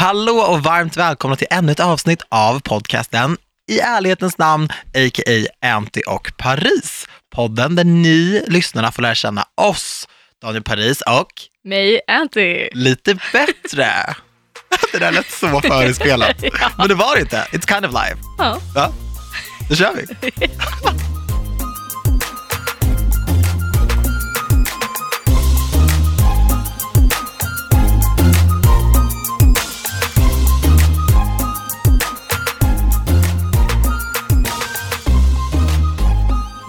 Hallå och varmt välkomna till ännu ett avsnitt av podcasten I ärlighetens namn, a.k.a. Anty och Paris. Podden där ni lyssnarna får lära känna oss, Daniel Paris och Mig, Anty. lite bättre. Det där lät så förespelat. Ja. Men det var det inte. It's kind of live. Ja. Ja, då kör vi.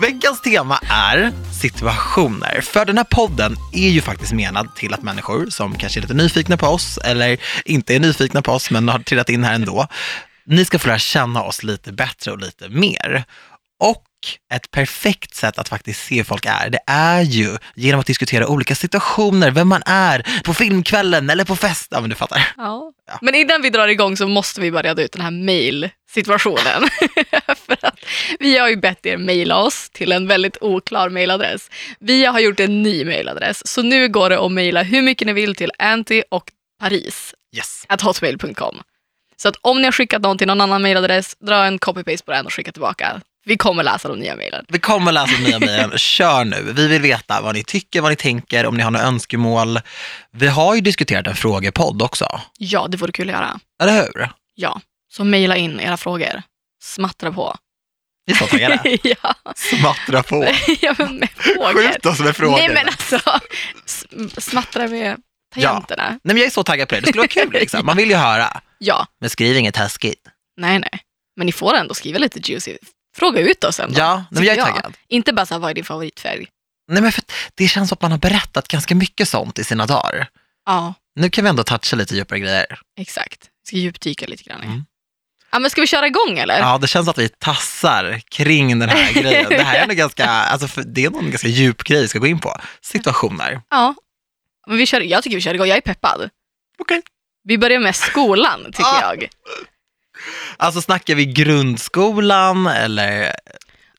Veckans tema är situationer. För den här podden är ju faktiskt menad till att människor som kanske är lite nyfikna på oss eller inte är nyfikna på oss men har trillat in här ändå, ni ska få lära känna oss lite bättre och lite mer. Och ett perfekt sätt att faktiskt se hur folk är, det är ju genom att diskutera olika situationer, vem man är på filmkvällen eller på fest. Ja, men du fattar. Ja. Ja. Men innan vi drar igång så måste vi bara reda ut den här mail-situationen. För att vi har ju bett er mejla oss till en väldigt oklar mailadress. Vi har gjort en ny mailadress, så nu går det att mejla hur mycket ni vill till anti och paris Yes. at hotmail.com. Så att om ni har skickat någon till någon annan mailadress, dra en copy-paste på den och skicka tillbaka. Vi kommer läsa de nya mejlen. Vi kommer läsa nya mejlen. Kör nu. Vi vill veta vad ni tycker, vad ni tänker, om ni har några önskemål. Vi har ju diskuterat en frågepodd också, Ja, det vore kul att göra. eller hur? Ja, så mejla in era frågor. Smattra på. Vi är så taggade. ja. Smattra på. ja, men med frågor. Skjut oss med frågor. Nej men alltså, smattra med tangenterna. Nej, men jag är så taggad på det. Det skulle vara kul liksom. Man vill ju höra. Ja. Men skriv inget taskigt. nej nej. Men ni får ändå skriva lite juicy. Fråga ut oss ändå. Ja, men jag är taggad. Inte bara så här, vad är din favoritfärg? Nej, men för det känns som att man har berättat ganska mycket sånt i sina dagar. Ja, Nu kan vi ändå toucha lite djupare grejer. exakt. Ska djupdyka lite grann. Mm. Ja men ska vi köra igång eller? Ja, det känns att vi tassar kring den här grejen. Det här är ändå ganska, alltså det är nog en ganska djup grej vi ska gå in på. Situationer. Ja. Men vi kör, jag tycker vi kör igång, jag är peppad. Okej. Vi börjar med skolan tycker Ah. jag. Alltså snackar vi grundskolan eller?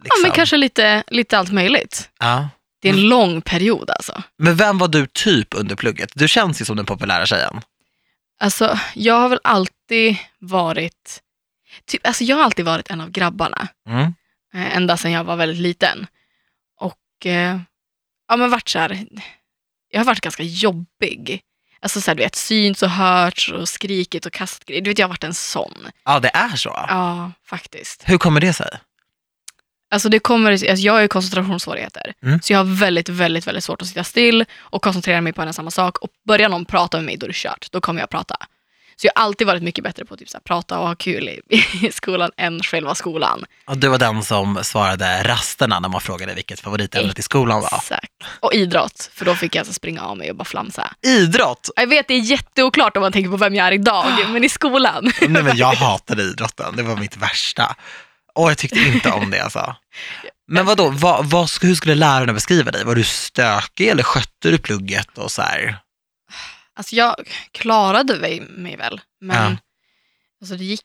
Ja Liksom? men kanske lite, lite allt möjligt. Ja. Det är en lång period alltså. Men vem var du typ under plugget? Du känns ju som den populära tjejen. Alltså, jag har väl alltid varit, typ, alltså jag har alltid varit en av grabbarna. Mm. eh, ända sedan jag var väldigt liten. Och eh, ja, men varit så här, jag har varit ganska jobbig. Alltså så här, du vet, synts och hörts och skrikit och kastat. Du vet, jag har varit en sån. Ja, det är så. Ja, faktiskt. Hur kommer det sig? Alltså det kommer, alltså jag har ju koncentrationssvårigheter. Mm. Så jag har väldigt, väldigt, väldigt svårt att sitta still och koncentrera mig på en och samma sak. Och börjar någon prata med mig, då är det kört. Då kommer jag att prata. Så jag har alltid varit mycket bättre på att typ, så här, prata och ha kul i, i skolan än själva skolan. Och du var den som svarade rasterna när man frågade vilket favoritämnet i skolan var. Exakt. Och idrott, för då fick jag alltså springa av mig och bara flamsa. Idrott! Jag vet, det är jätteoklart om man tänker på vem jag är idag, men i skolan. Nej, men jag hatade idrotten, det var mitt värsta. Och jag tyckte inte om det alltså. Men vadå, vad, vad, hur skulle lärarna beskriva dig? Var du stökig eller skötte du plugget och så här? Alltså jag klarade mig, väl, men Ja. alltså det gick...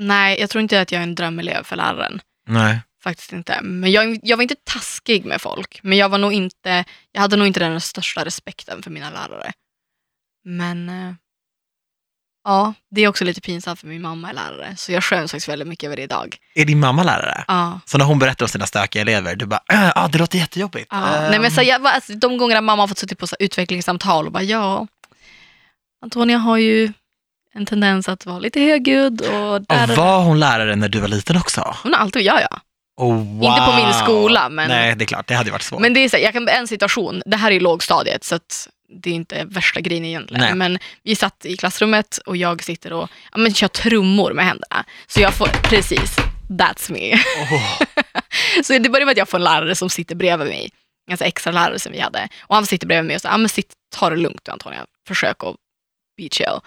Nej, jag tror inte att jag är en drömelev för läraren. Nej. Faktiskt inte. Men jag, jag var inte taskig med folk, men jag var nog inte... Jag hade nog inte den största respekten för mina lärare. Men... eh, Ja, det är också lite pinsamt för min mamma är lärare, så jag skäms faktiskt väldigt mycket över det idag. Är din mamma lärare? Ja. Så när hon berättar om sina stökiga elever, du bara, ah, det låter jättejobbigt. Ja, Ehm, nej men så jag, var- alltså, de gångerna mamma har fått sitta på så här utvecklingssamtal och bara ja, Antonia har ju en tendens att vara lite högljudd och där, och var hon lärare när du var liten också? hon har alltid, ja ja. Oh, wow. Inte på min skola, men- Nej, det är klart, det hade varit svårt. Men det är så jag kan en situation, det här är ju lågstadiet så att det är inte värsta grejen egentligen. Nej. Men vi satt i klassrummet och jag sitter och ja, men, kör trummor med händerna. Så jag får, precis, that's me. Åh, Så det börjar med att jag får en lärare som sitter bredvid mig. En här extra lärare som vi hade. Och han sitter bredvid mig och säger, men sitt, ta det lugnt Antonia. Försök att be chill.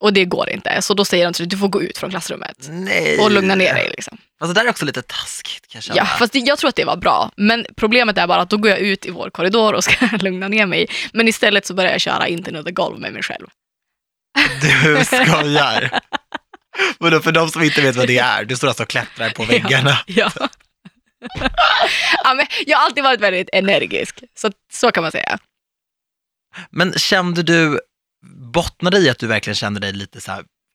Och det går inte. Så då säger de till dig, du får gå ut från klassrummet. nej. Och lugna ner dig. Liksom. Alltså det där är också lite taskigt kan jag känna. Ja, fast det, jag tror att det var bra. Men problemet är bara att då går jag ut i vår korridor och ska lugna ner mig. Men istället så börjar jag köra inte under golv med mig själv. Du skojar. Men då, för de som inte vet vad det är, du står alltså och klättrar på väggarna. Ja. ja, men jag har alltid varit väldigt energisk, så, så kan man säga. Men kände du, bottnade i att du verkligen kände dig lite så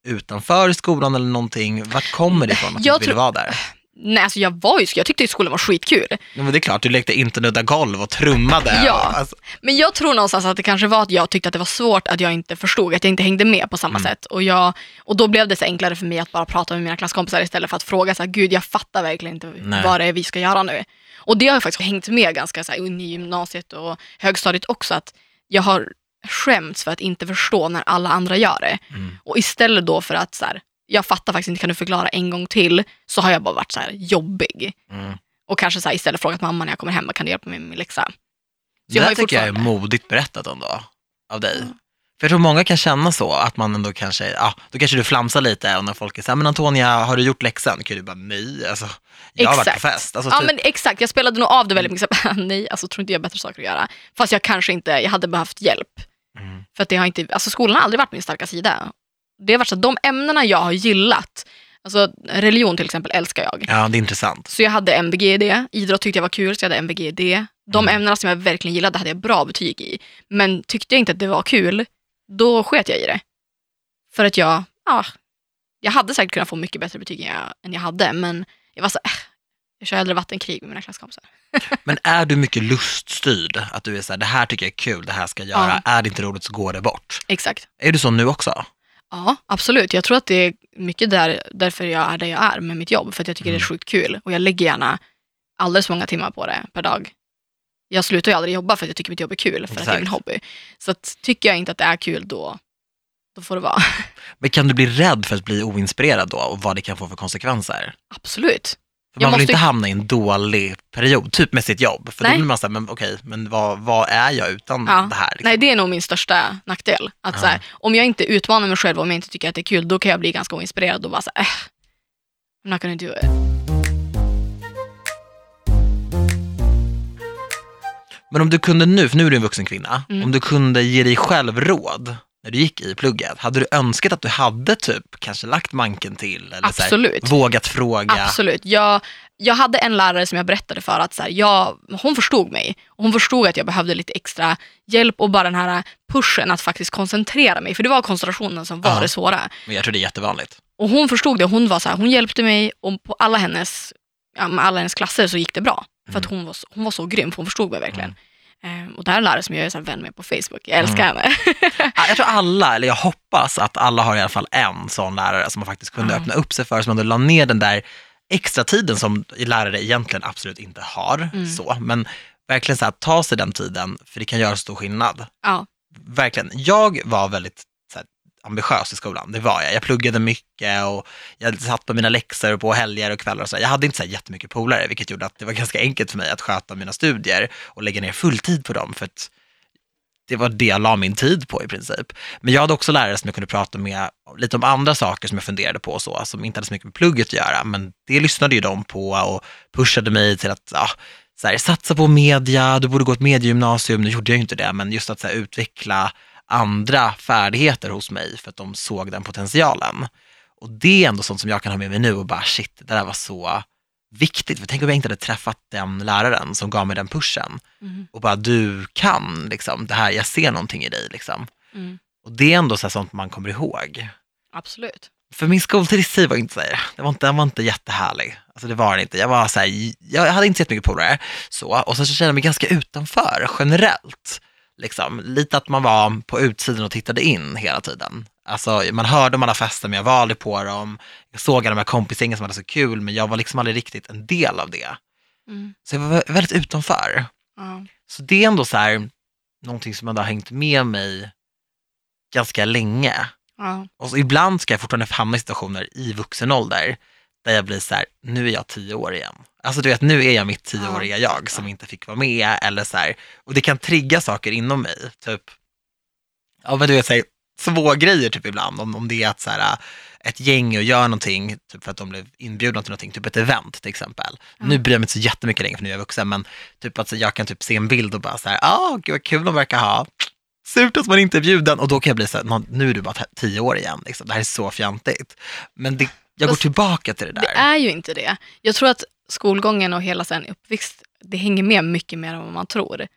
utanför skolan eller någonting? Vart kommer det ifrån att Jag du ville vara där? Nej, alltså jag var ju jag tyckte ju skolan var skitkul. Ja, men det är klart, du lekte inte nudda golv och trummade. Ja. Och, alltså, Men jag tror någonstans att det kanske var att jag tyckte att det var svårt att jag inte förstod, att jag inte hängde med på samma Mm. sätt. Och, jag, och då blev det så enklare för mig att bara prata med mina klasskompisar istället för att fråga så här, gud jag fattar verkligen inte Nej. vad det är vi ska göra nu. Och det har ju faktiskt hängt med ganska så här, i gymnasiet och högstadiet också, att jag har skämts för att inte förstå när alla andra gör det. Mm. Och istället då för att så här, jag fattar faktiskt inte, kan du förklara en gång till? Så har jag bara varit så här jobbig. mm. Och kanske så här, istället frågat mamma när jag kommer hem, kan du hjälpa mig med min läxa? Så Det här tycker jag är modigt berättat ändå, av dig. För jag tror många kan känna så, att man ändå kanske, ja, då kanske du flamsar lite och när folk är så här, men Antonia, har du gjort läxan? Kan du bara, nej, alltså, jag har varit på fest. Alltså, Ja typ, men exakt, jag spelade nog av det väldigt mycket. Så, Nej, alltså tror inte jag har bättre saker att göra. Fast jag kanske inte, jag hade behövt hjälp. Mm. För att det har inte, alltså skolan har aldrig varit min starka sida. Det har varit så att de ämnena jag har gillat, alltså religion till exempel älskar jag. ja, det är intressant. Så jag hade MVG i det, idrott tyckte jag var kul så jag hade MVG i det. De Mm. ämnena som jag verkligen gillade hade jag bra betyg i. Men tyckte jag inte att det var kul, då sket jag i det. För att jag, ja, jag hade säkert kunnat få mycket bättre betyg än jag, än jag hade, men jag var så äh, jag kör hellre vattenkrig med mina klasskompisar. Men är du mycket luststyrd? Att du är så här, det här tycker jag är kul, det här ska jag göra. Är det inte roligt så går det bort. Exakt. Är du så nu också? Ja, absolut. Jag tror att det är mycket där, därför jag är där jag är med mitt jobb, för att jag tycker det är Mm. sjukt kul. Och jag lägger gärna alldeles för många timmar på det per dag. Jag slutar ju aldrig jobba för att jag tycker mitt jobb är kul, för att det är min Exakt. hobby. Så att, tycker jag inte att det är kul, då, då får det vara. Men kan du bli rädd för att bli oinspirerad då och vad det kan få för konsekvenser? Absolut. För Jag man vill måste- inte hamna i en dålig period, typ med sitt jobb. För Nej. då blir man såhär, men okej, men vad, vad är jag utan Ja. det här? Liksom? Nej, det är nog min största nackdel. Att Ja. så här, om jag inte utmanar mig själv, om jag inte tycker att det är kul, då kan jag bli ganska oinspirerad och bara så här, äh, I'm not gonna do it. Men om du kunde nu, för nu är du en vuxen kvinna, Mm. om du kunde ge dig själv råd när du gick i plugget, hade du önskat att du hade typ kanske lagt manken till? Eller så här, Absolut. vågat fråga? Absolut. Jag, jag hade en lärare som jag berättade för att så här, jag, hon förstod mig. Och hon förstod att jag behövde lite extra hjälp och bara den här pushen att faktiskt koncentrera mig. För det var koncentrationen som var Ja. det svåra. Men jag tror det är jättevanligt. Och hon förstod det. Hon, var så här, hon hjälpte mig och på alla hennes, ja, alla hennes klasser så gick det bra. För att hon var, så- hon var så grym, för hon förstod mig verkligen. Ehm, och det här är en lärare som jag är så vän med på Facebook. Jag älskar henne. Ja, Jag tror alla, eller jag hoppas att alla har i alla fall en sån lärare som man faktiskt kunde Ja. öppna upp sig för, som ändå la ner den där extra tiden som lärare egentligen absolut inte har. Mm. Så. Men verkligen så här, ta sig den tiden, för det kan göra stor skillnad. ja. Verkligen. Jag var väldigt ambitiös i skolan, det var jag. Jag pluggade mycket och jag satt på mina läxor på helger och kvällar och så. Jag hade inte så här jättemycket polare, vilket gjorde att det var ganska enkelt för mig att sköta mina studier och lägga ner fulltid på dem, för att det var det jag la min tid på i princip. Men jag hade också lärare som jag kunde prata med lite om andra saker som jag funderade på, och så, som inte hade så mycket med plugget att göra, men det lyssnade ju de på och pushade mig till att ja, så här, satsa på media, du borde gå ett mediegymnasium, nu gjorde jag ju inte det, men just att så här, utveckla andra färdigheter hos mig för att de såg den potentialen. Och det är ändå sånt som jag kan ha med mig nu och bara shit, det där var så viktigt. För tänk om jag inte hade träffat den läraren som gav mig den pushen Mm. och bara du kan, liksom, det här, jag ser någonting i dig. Liksom. Mm. Och det är ändå så sånt man kommer ihåg. Absolut. För min skoltid var inte så här, det var inte, den var inte jättehärlig. Alltså det var det inte. Jag var så här, jag hade inte sett mycket polare så, och sen så kände jag mig ganska utanför generellt. Liksom. Lite att man var på utsidan och tittade in hela tiden. Alltså man hörde om alla fester men jag var aldrig på dem. Jag såg alla de här kompisgängen som hade så kul men jag var liksom aldrig riktigt en del av det. Mm. Så jag var väldigt utanför. Ja. Så det är ändå så här, någonting som ändå har hängt med mig ganska länge. Ja. Och ibland ska jag fortfarande hamna i situationer i vuxen ålder där jag blir så här, nu är jag tio år igen. Alltså du vet, nu är jag mitt tioåriga jag som inte fick vara med eller så här, och det kan trigga saker inom mig, typ, ja men du vet, så här, små grejer typ ibland, om, om det är att så här, ett gäng och gör någonting, typ för att de blev inbjudna till någonting, typ ett event till exempel. Nu bryr jag mig inte så jättemycket längre för nu är jag vuxen, men typ att jag kan typ se en bild och bara så här, ah, gud vad kul de verkar ha. Surt att man inte är bjuden och då kan jag bli så här, "Nå, nu är du bara tio år igen, liksom. det här är så fjantigt. Men det, jag går Fast tillbaka till det där. Det är ju inte det. Jag tror att skolgången och hela sen uppväxt, det hänger med mycket mer än vad man tror.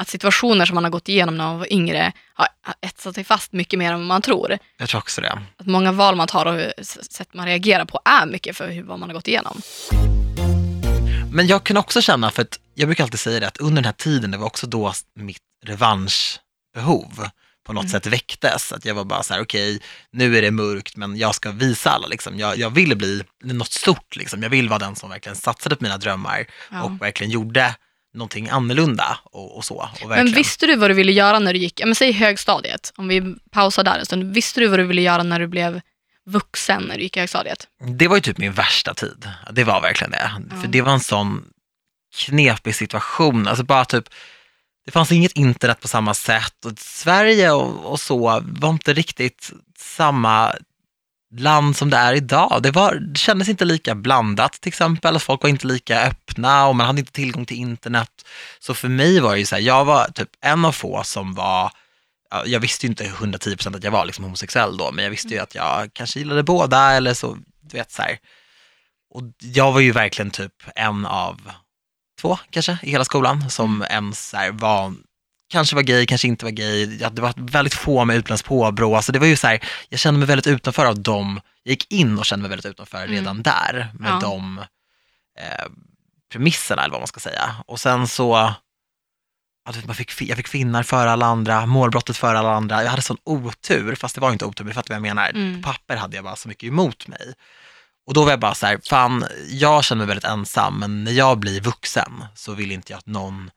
att situationer som man har gått igenom när man var yngre har etsat sig fast mycket mer än vad man tror. Jag tror också det. Att många val man tar och hur- sätt man reagerar på är mycket för hur, vad man har gått igenom. Men jag kan också känna, för att jag brukar alltid säga det, att under den här tiden, det var också då mitt revanschbehov på något Mm. sätt väcktes. Att jag var bara så här, okej, nu är det mörkt, men jag ska visa alla. Liksom. Jag, jag ville bli något stort, liksom. jag vill vara den som verkligen satsade på mina drömmar Ja. och verkligen gjorde någonting annorlunda och, och så. Och Men visste du vad du ville göra när du gick, men säg högstadiet, om vi pausar där en stund. Visste du vad du ville göra när du blev vuxen, när du gick i högstadiet? Det var ju typ min värsta tid. Det var verkligen det. Ja. För det var en sån knepig situation. Alltså bara typ, det fanns inget internet på samma sätt och Sverige och, och så var inte riktigt samma land som det är idag. Det, var, det kändes inte lika blandat till exempel. Folk var inte lika öppna och man hade inte tillgång till internet. Så för mig var det ju så här, jag var typ en av få som var ja, jag visste ju inte 110% att jag var liksom homosexuell då, men jag visste ju att jag kanske gillade båda eller så, du vet så här. Och jag var ju verkligen typ en av två kanske i hela skolan som ens så här var, kanske var gay, kanske inte var gay. Ja, det var väldigt få med utländskt påbrå, så det var ju så här, jag kände mig väldigt utanför av dem. Jag gick in och kände mig väldigt utanför Mm. redan där med Ja. de eh, premisserna eller vad man ska säga. Och sen så man fick, fi- jag fick finnar före alla andra, målbrottet före alla andra. Jag hade sån otur, fast det var inte otur, du fattar vad jag menar. Mm. På papper hade jag bara så mycket emot mig. Och då var jag bara så här, fan, jag känner mig väldigt ensam, men när jag blir vuxen så vill inte jag att någon,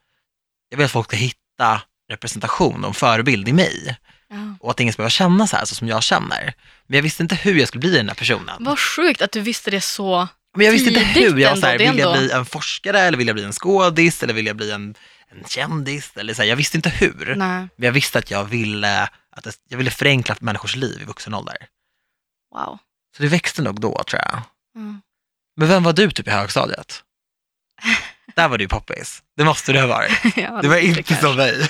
jag vill att folk ska hitta representation och en förebild i mig. Ja. Och att ingen ska behöva känna så här, så som jag känner. Men jag visste inte hur jag skulle bli den här personen. Vad sjukt att du visste det så. Men jag visste inte hur. Jag var så här, vill jag bli en forskare eller vill jag bli en skådis eller vill jag bli en, en kändis? Eller så här, jag visste inte hur. Nej. Men jag visste att jag ville, att jag ville förenkla människors liv i vuxen ålder. Wow. Så det växte nog då tror jag. Mm. Men vem var du typ i högstadiet? Där var du ju poppis. Det måste du ha varit. Ja, Det var inte kanske. som mig.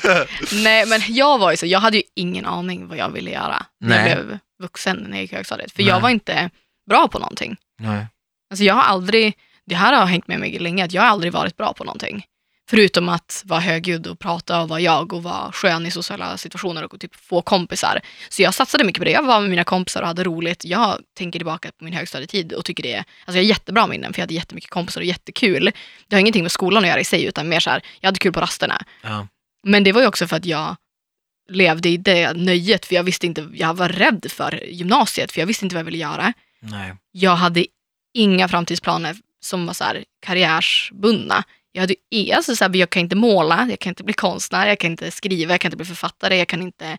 Nej, men jag var ju så, jag hade ju ingen aning vad jag ville göra när Nej. jag blev vuxen när jag gick i högstadiet. För Nej. jag var inte bra på någonting. Nej. Alltså jag har aldrig, det här har hängt med mig länge, att jag har aldrig varit bra på någonting. Förutom att vara högljudd och prata och vara jag och vara skön i sociala situationer och typ få kompisar. Så jag satsade mycket på det. Jag var med mina kompisar och hade roligt. Jag tänker tillbaka på min högstadietid och tycker det är, alltså jag har jättebra minnen för jag hade jättemycket kompisar och jättekul. Det har ingenting med skolan att göra i sig utan mer så här, jag hade kul på rasterna. Ja. Men det var ju också för att jag levde i det nöjet för jag visste inte, jag var rädd för gymnasiet för jag visste inte vad jag ville göra. Nej. Jag hade inga framtidsplaner som var så här karriärsbundna. Jag, hade, alltså så här, jag kan inte måla, jag kan inte bli konstnär, jag kan inte skriva, jag kan inte bli författare, jag kan inte...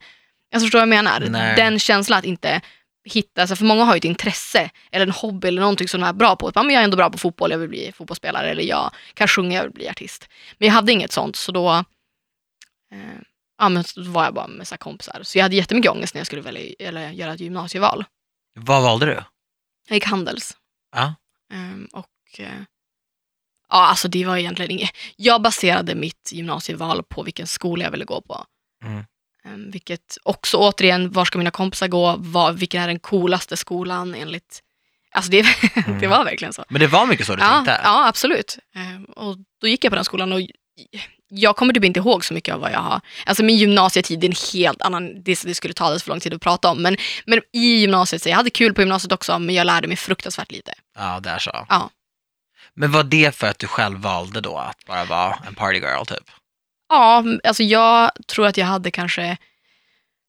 Jag förstår vad jag menar. Nej. Den känslan att inte hitta, alltså för många har ju ett intresse eller en hobby eller någonting som de är bra på. Men jag är ändå bra på fotboll, jag vill bli fotbollsspelare eller jag kan sjunga, jag vill bli artist. Men jag hade inget sånt så då eh, ja, men så var jag bara med så här kompisar. Så jag hade jättemycket ångest när jag skulle välja, eller göra ett gymnasieval. Vad valde du? Jag gick Handels. Ja. Ehm, och eh, ja, alltså det var egentligen inget. Jag baserade mitt gymnasieval på vilken skola jag ville gå på. Mm. Ehm, vilket också återigen, var ska mina kompisar gå? Vad, vilken är den coolaste skolan enligt... Alltså det, det var verkligen så. Men det var mycket så du Ja, tänkte? ja, absolut. Ehm, och då gick jag på den skolan och jag kommer typ inte ihåg så mycket av vad jag har. Alltså min gymnasietid är en helt annan, det, det skulle ta alldeles för lång tid att prata om. Men, men i gymnasiet, så jag hade kul på gymnasiet också, men jag lärde mig fruktansvärt lite. Ja, det är så. Ja. Men var det för att du själv valde då att bara vara en party girl typ? Ja, alltså jag tror att jag hade kanske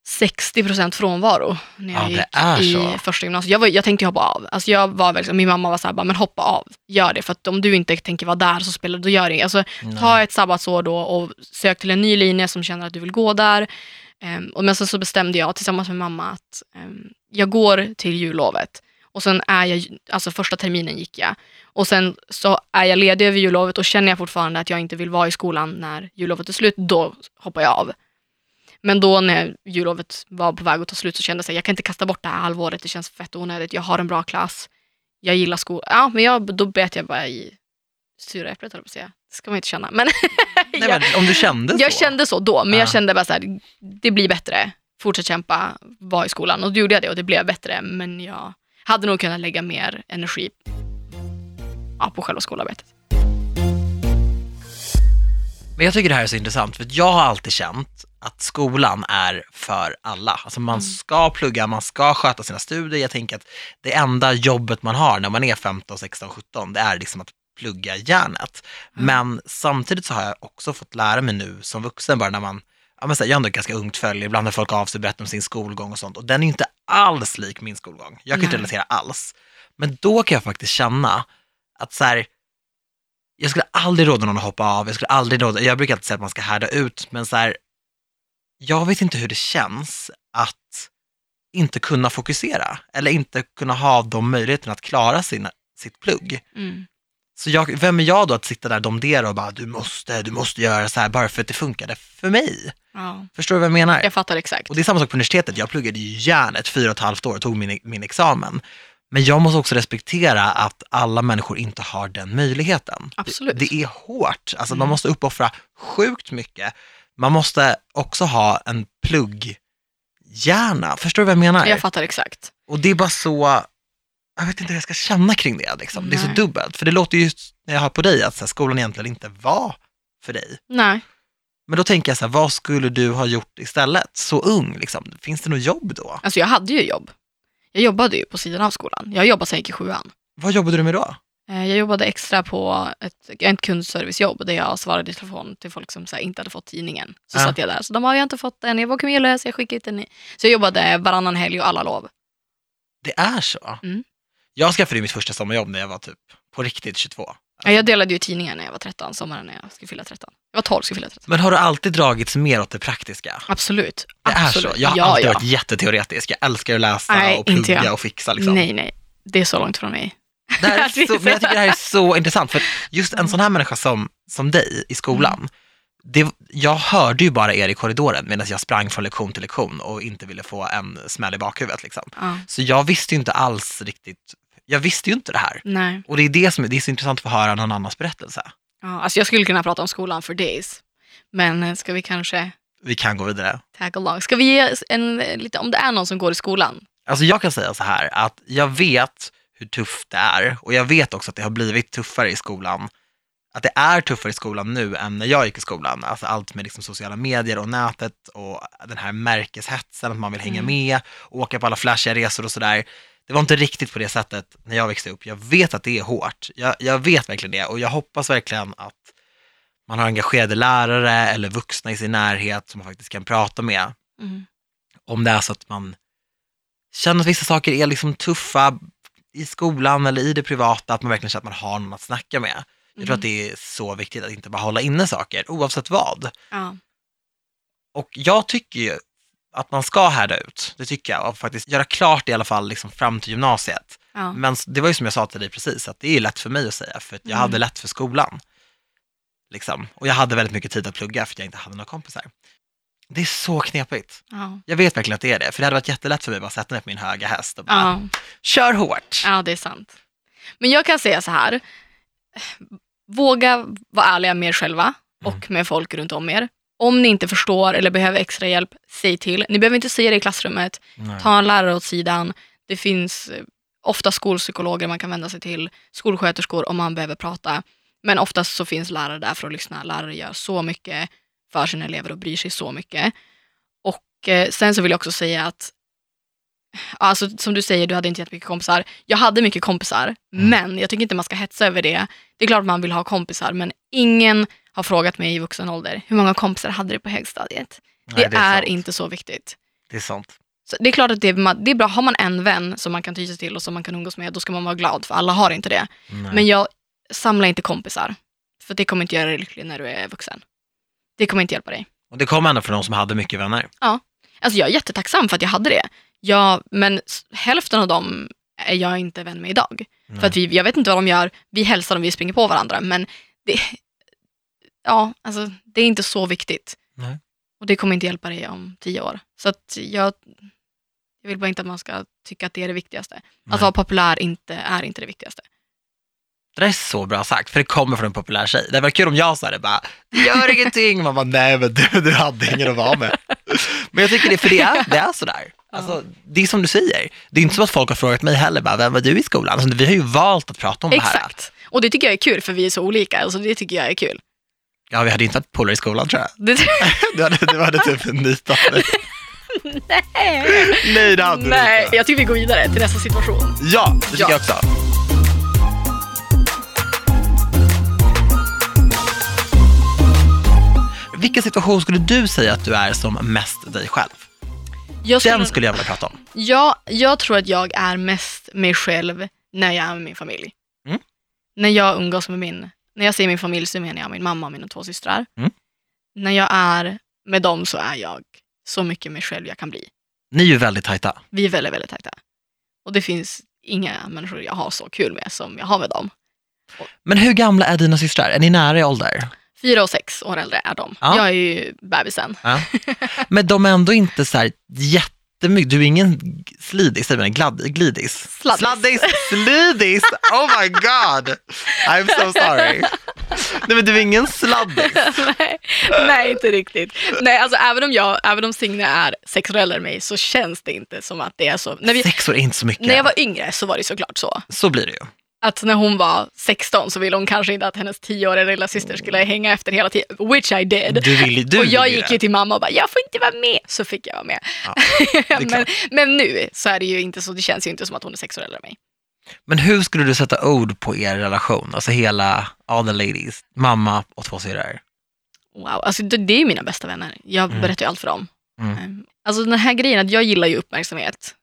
60% frånvaro när jag Ja, gick i så. första gymnasiet. Jag, var, jag tänkte hoppa av. Alltså jag var väl, min mamma var så här, bara, men hoppa av, gör det. För att om du inte tänker vara där så spelar då gör det alltså, Ta ett sabbatsår då och sök till en ny linje som känner att du vill gå där. Ehm, och men sen så bestämde jag tillsammans med mamma att ehm, jag går till jullovet. Och sen är jag, alltså första terminen gick jag. Och sen så är jag ledig över jullovet och känner jag fortfarande att jag inte vill vara i skolan när jullovet är slut, då hoppar jag av. Men då när jullovet var på väg att ta slut så kände jag att jag kan inte kasta bort det här halvåret, det känns fett onödigt. Jag har en bra klass, jag gillar skolan. Ja, men jag, då bet jag bara i sura äpplet, höll jag på att säga. Det ska man inte känna. Men Nej, men om du kände jag så? kände så då, men Ja. jag kände bara så här, det blir bättre. Fortsätt kämpa, var i skolan. Och då gjorde jag det och det blev bättre. Men jag hade nog kunnat lägga mer energi ja, på själva skolarbetet. Men jag tycker det här är så intressant, för jag har alltid känt att skolan är för alla. Alltså man Mm. ska plugga, man ska sköta sina studier. Jag tänker att det enda jobbet man har när man är 15, 16, 17, det är liksom att plugga järnet. Mm. Men samtidigt så har jag också fått lära mig nu som vuxen, bara när man, ja men så här, jag är ändå ganska ungt följ, ibland när folk av sig och berättar om sin skolgång och sånt, och den är ju inte alls lik min skolgång. Jag kan inte Nej. relatera alls. Men då kan jag faktiskt känna att så här, jag skulle aldrig råda någon att hoppa av, jag skulle aldrig råda, jag brukar alltid säga att man ska härda ut, men så här, jag vet inte hur det känns att inte kunna fokusera, eller inte kunna ha de möjligheterna att klara sina, sitt plugg. Mm. Så jag, vem är jag då att sitta där domdera och bara, du måste, du måste göra så här bara för att det funkade för mig. Ja. Förstår du vad jag menar? Jag fattar exakt. Och det är samma sak på universitetet, jag pluggade ju järnet fyra och ett halvt år och tog min, min examen. Men jag måste också respektera att alla människor inte har den möjligheten. Absolut. Det, det är hårt, alltså Mm. man måste uppoffra sjukt mycket. Man måste också ha en plugghjärna, förstår du vad jag menar? Jag fattar exakt. Och det är bara så, jag vet inte hur jag ska känna kring det. Liksom. Det är så dubbelt, för det låter ju när jag hör på dig att här, skolan egentligen inte var för dig. Nej. Men då tänker jag så här, vad skulle du ha gjort istället? Så ung, liksom. finns det något jobb då? Alltså jag hade ju jobb. Jag jobbade ju på sidan av skolan. Jag jobbade sen jag gick i sjuan. Vad jobbade du med då? Eh, Jag jobbade extra på ett, ett kundservicejobb där jag svarade i telefon till folk som så här, inte hade fått tidningen. Så Ja. satt jag där. Så de bara, jag har inte fått den, jag var kumulös, jag skickade ut den. i-" Så jag jobbade varannan helg och alla lov. Det är så? Mm. Jag skaffade ju mitt första sommarjobb när jag var typ på riktigt 22. Ja, Jag delade ju tidningen när jag var 13, sommaren när jag skulle fylla 13. Jag var 12, skulle fylla 13. Men har du alltid dragits mer åt det praktiska? Absolut. Det är Absolut. så? Jag har ja, alltid ja. varit jätteteoretisk. Jag älskar att läsa Nej, och plugga och fixa. Liksom. Nej, nej. Det är så långt från mig. Det här är är så, men jag tycker det här är så intressant, för just en sån här människa som, som dig i skolan, Mm. det, jag hörde ju bara er i korridoren medan jag sprang från lektion till lektion och inte ville få en smäll i bakhuvudet. Liksom. Ja. Så jag visste ju inte alls riktigt, jag visste ju inte det här. Nej. Och det är det som det är så intressant att få höra någon annans berättelse. Ja, alltså jag skulle kunna prata om skolan för days. Men eh, ska vi kanske Vi kan gå vidare. tag along? Ska vi ge en, lite, om det är någon som går i skolan? Alltså jag kan säga så här, att jag vet hur tufft det är och jag vet också att det har blivit tuffare i skolan. Att det är tuffare i skolan nu än när jag gick i skolan. Alltså allt med liksom sociala medier och nätet och den här märkeshetsen, att man vill hänga Mm. med, åka på alla flashiga resor och sådär. Det var inte riktigt på det sättet när jag växte upp. Jag vet att det är hårt. Jag, jag vet verkligen det och jag hoppas verkligen att man har engagerade lärare eller vuxna i sin närhet som man faktiskt kan prata med Mm. om det är så att man känner att vissa saker är liksom tuffa i skolan eller i det privata, att man verkligen känner att man har någon att snacka med. Jag tror Mm. att det är så viktigt att inte bara hålla inne saker, oavsett vad. Ja. Och jag tycker ju att man ska härda ut, det tycker jag, och faktiskt göra klart i alla fall liksom fram till gymnasiet. Ja. Men det var ju som jag sa till dig precis, att det är lätt för mig att säga, för att jag Mm. hade lätt för skolan. Liksom. Och jag hade väldigt mycket tid att plugga för att jag inte hade några kompisar. Det är så knepigt. Ja. Jag vet verkligen att det är det, för det hade varit jättelätt för mig att bara sätta mig på min höga häst och bara, Ja. kör hårt. ja, det är sant. Men jag kan säga så här. Våga vara ärliga med er själva och med folk runt om er. Om ni inte förstår eller behöver extra hjälp, säg till. Ni behöver inte säga det i klassrummet. Nej. Ta en lärare åt sidan. Det finns eh, ofta skolpsykologer man kan vända sig till, skolsköterskor om man behöver prata. Men oftast så finns lärare där för att lyssna. Lärare gör så mycket för sina elever och bryr sig så mycket. Och eh, sen så vill jag också säga att, alltså som du säger, du hade inte jättemycket kompisar. Jag hade mycket kompisar, Mm. men jag tycker inte man ska hetsa över det. Det är klart man vill ha kompisar, men ingen har frågat mig i vuxen ålder, hur många kompisar hade du på högstadiet? Nej, det, är, sant. inte så viktigt. Det är sant. Så det är klart att det är, det är bra, har man en vän som man kan ty sig till och som man kan umgås med, då ska man vara glad, för alla har inte det. Nej. Men jag samlar inte kompisar, för det kommer inte göra dig lycklig när du är vuxen. Det kommer inte hjälpa dig. Och det kom ändå från någon som hade mycket vänner. Alltså jag är jättetacksam för att jag hade det. Jag, men hälften av dem är jag inte vän med idag. Nej. För att vi, jag vet inte vad de gör, vi hälsar och vi springer på varandra, men det, ja, alltså, det är inte så viktigt. Nej. Och det kommer inte hjälpa dig om tio år. Så att jag, jag vill bara inte att man ska tycka att det är det viktigaste. Nej. Att vara populär inte, är inte det viktigaste. Det där är så bra sagt, för det kommer från en populär tjej. Det var kul om jag sa det bara, gör ingenting. Man bara, nej men du, du hade ingen att vara med. Men jag tycker det, för det är, det är sådär. Alltså, det är som du säger, det är inte som att folk har frågat mig heller, bara, vem var du i skolan? Alltså, vi har ju valt att prata om det här. Exakt. Och det tycker jag är kul, för vi är så olika. Alltså, det tycker jag är kul. Ja, vi hade inte varit polare i skolan tror jag. Det, Du hade, du hade typ nitat mig. nej, Nej, det hade du nej, inte. jag tycker vi går vidare till nästa situation. Ja, det tycker Ja. jag också. Vilken situation skulle du säga att du är som mest dig själv? Jag Den skulle jag vilja prata om. Ja, jag tror att jag är mest mig själv när jag är med min familj. Mm. När jag umgås med min, när jag säger min familj så menar jag min mamma och mina två systrar. Mm. När jag är med dem så är jag så mycket mig själv jag kan bli. Ni är ju väldigt tajta. Vi är väldigt, väldigt tajta. Och det finns inga människor jag har så kul med som jag har med dem. Men hur gamla är dina systrar? Är ni nära i ålder? Fyra och sex år äldre är de. Ja. Jag är ju bebisen. Ja. Men de är ändå inte så här jättemycket, du är ingen slidis, säger man glad, glidis? Sladdis. Sladdis, slidis, oh my god, I'm so sorry. Nej men du är ingen sladdis. nej, nej, inte riktigt. Nej, alltså även om, jag, även om Signe är sex år äldre än mig så känns det inte som att det är så. När, vi, Sex år är inte så mycket. när jag var yngre så var det såklart så. Så blir det ju. Att när hon var 16 så ville hon kanske inte att hennes 10-åriga lilla syster skulle hänga efter hela tiden, which I did. Du vill, du och jag gick det. ju till mamma och bara, jag får inte vara med. Så fick jag vara med. Ja, men, men nu så är det ju inte så, det känns ju inte som att hon är sex år äldre än mig. Men hur skulle du sätta ord på er relation? Alltså hela, all the ladies, mamma och två syrror. Wow, alltså det, det är mina bästa vänner. Jag Mm. berättar ju allt för dem. Mm. Ehm, Alltså den här grejen att jag gillar ju uppmärksamhet.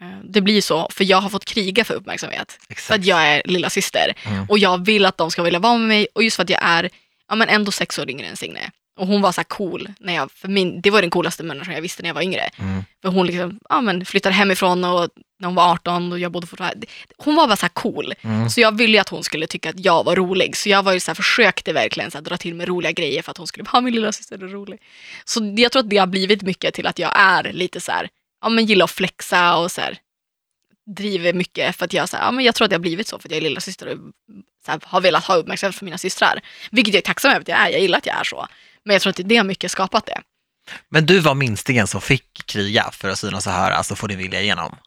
Ehm, Det blir så, för jag har fått kriga för uppmärksamhet. För Exakt. att jag är lilla syster Mm. och jag vill att de ska vilja vara med mig och just för att jag är ja, men ändå sex år yngre än Signe. Och hon var så cool, när jag, för min, det var den coolaste människan jag visste när jag var yngre. Mm. För hon liksom, ja, men flyttade hemifrån och när hon var 18 och jag bodde fortfarande. Hon var bara så cool. Mm. Så jag ville ju att hon skulle tycka att jag var rolig. Så jag var ju så här, försökte verkligen så här, dra till med roliga grejer för att hon skulle vara min lilla syster är rolig. Så jag tror att det har blivit mycket till att jag är lite så här, ja men gillar att flexa och så här, driver mycket för att jag, så här, ja, men jag tror att det har blivit så för att jag är lilla syster och så här, har velat ha uppmärksamhet för mina systrar. Vilket jag är tacksam över att jag är, jag gillar att jag är så. Men jag tror att det har mycket skapat det. Men du var minstingen som fick kriga för att synas och höras och få din vilja igenom.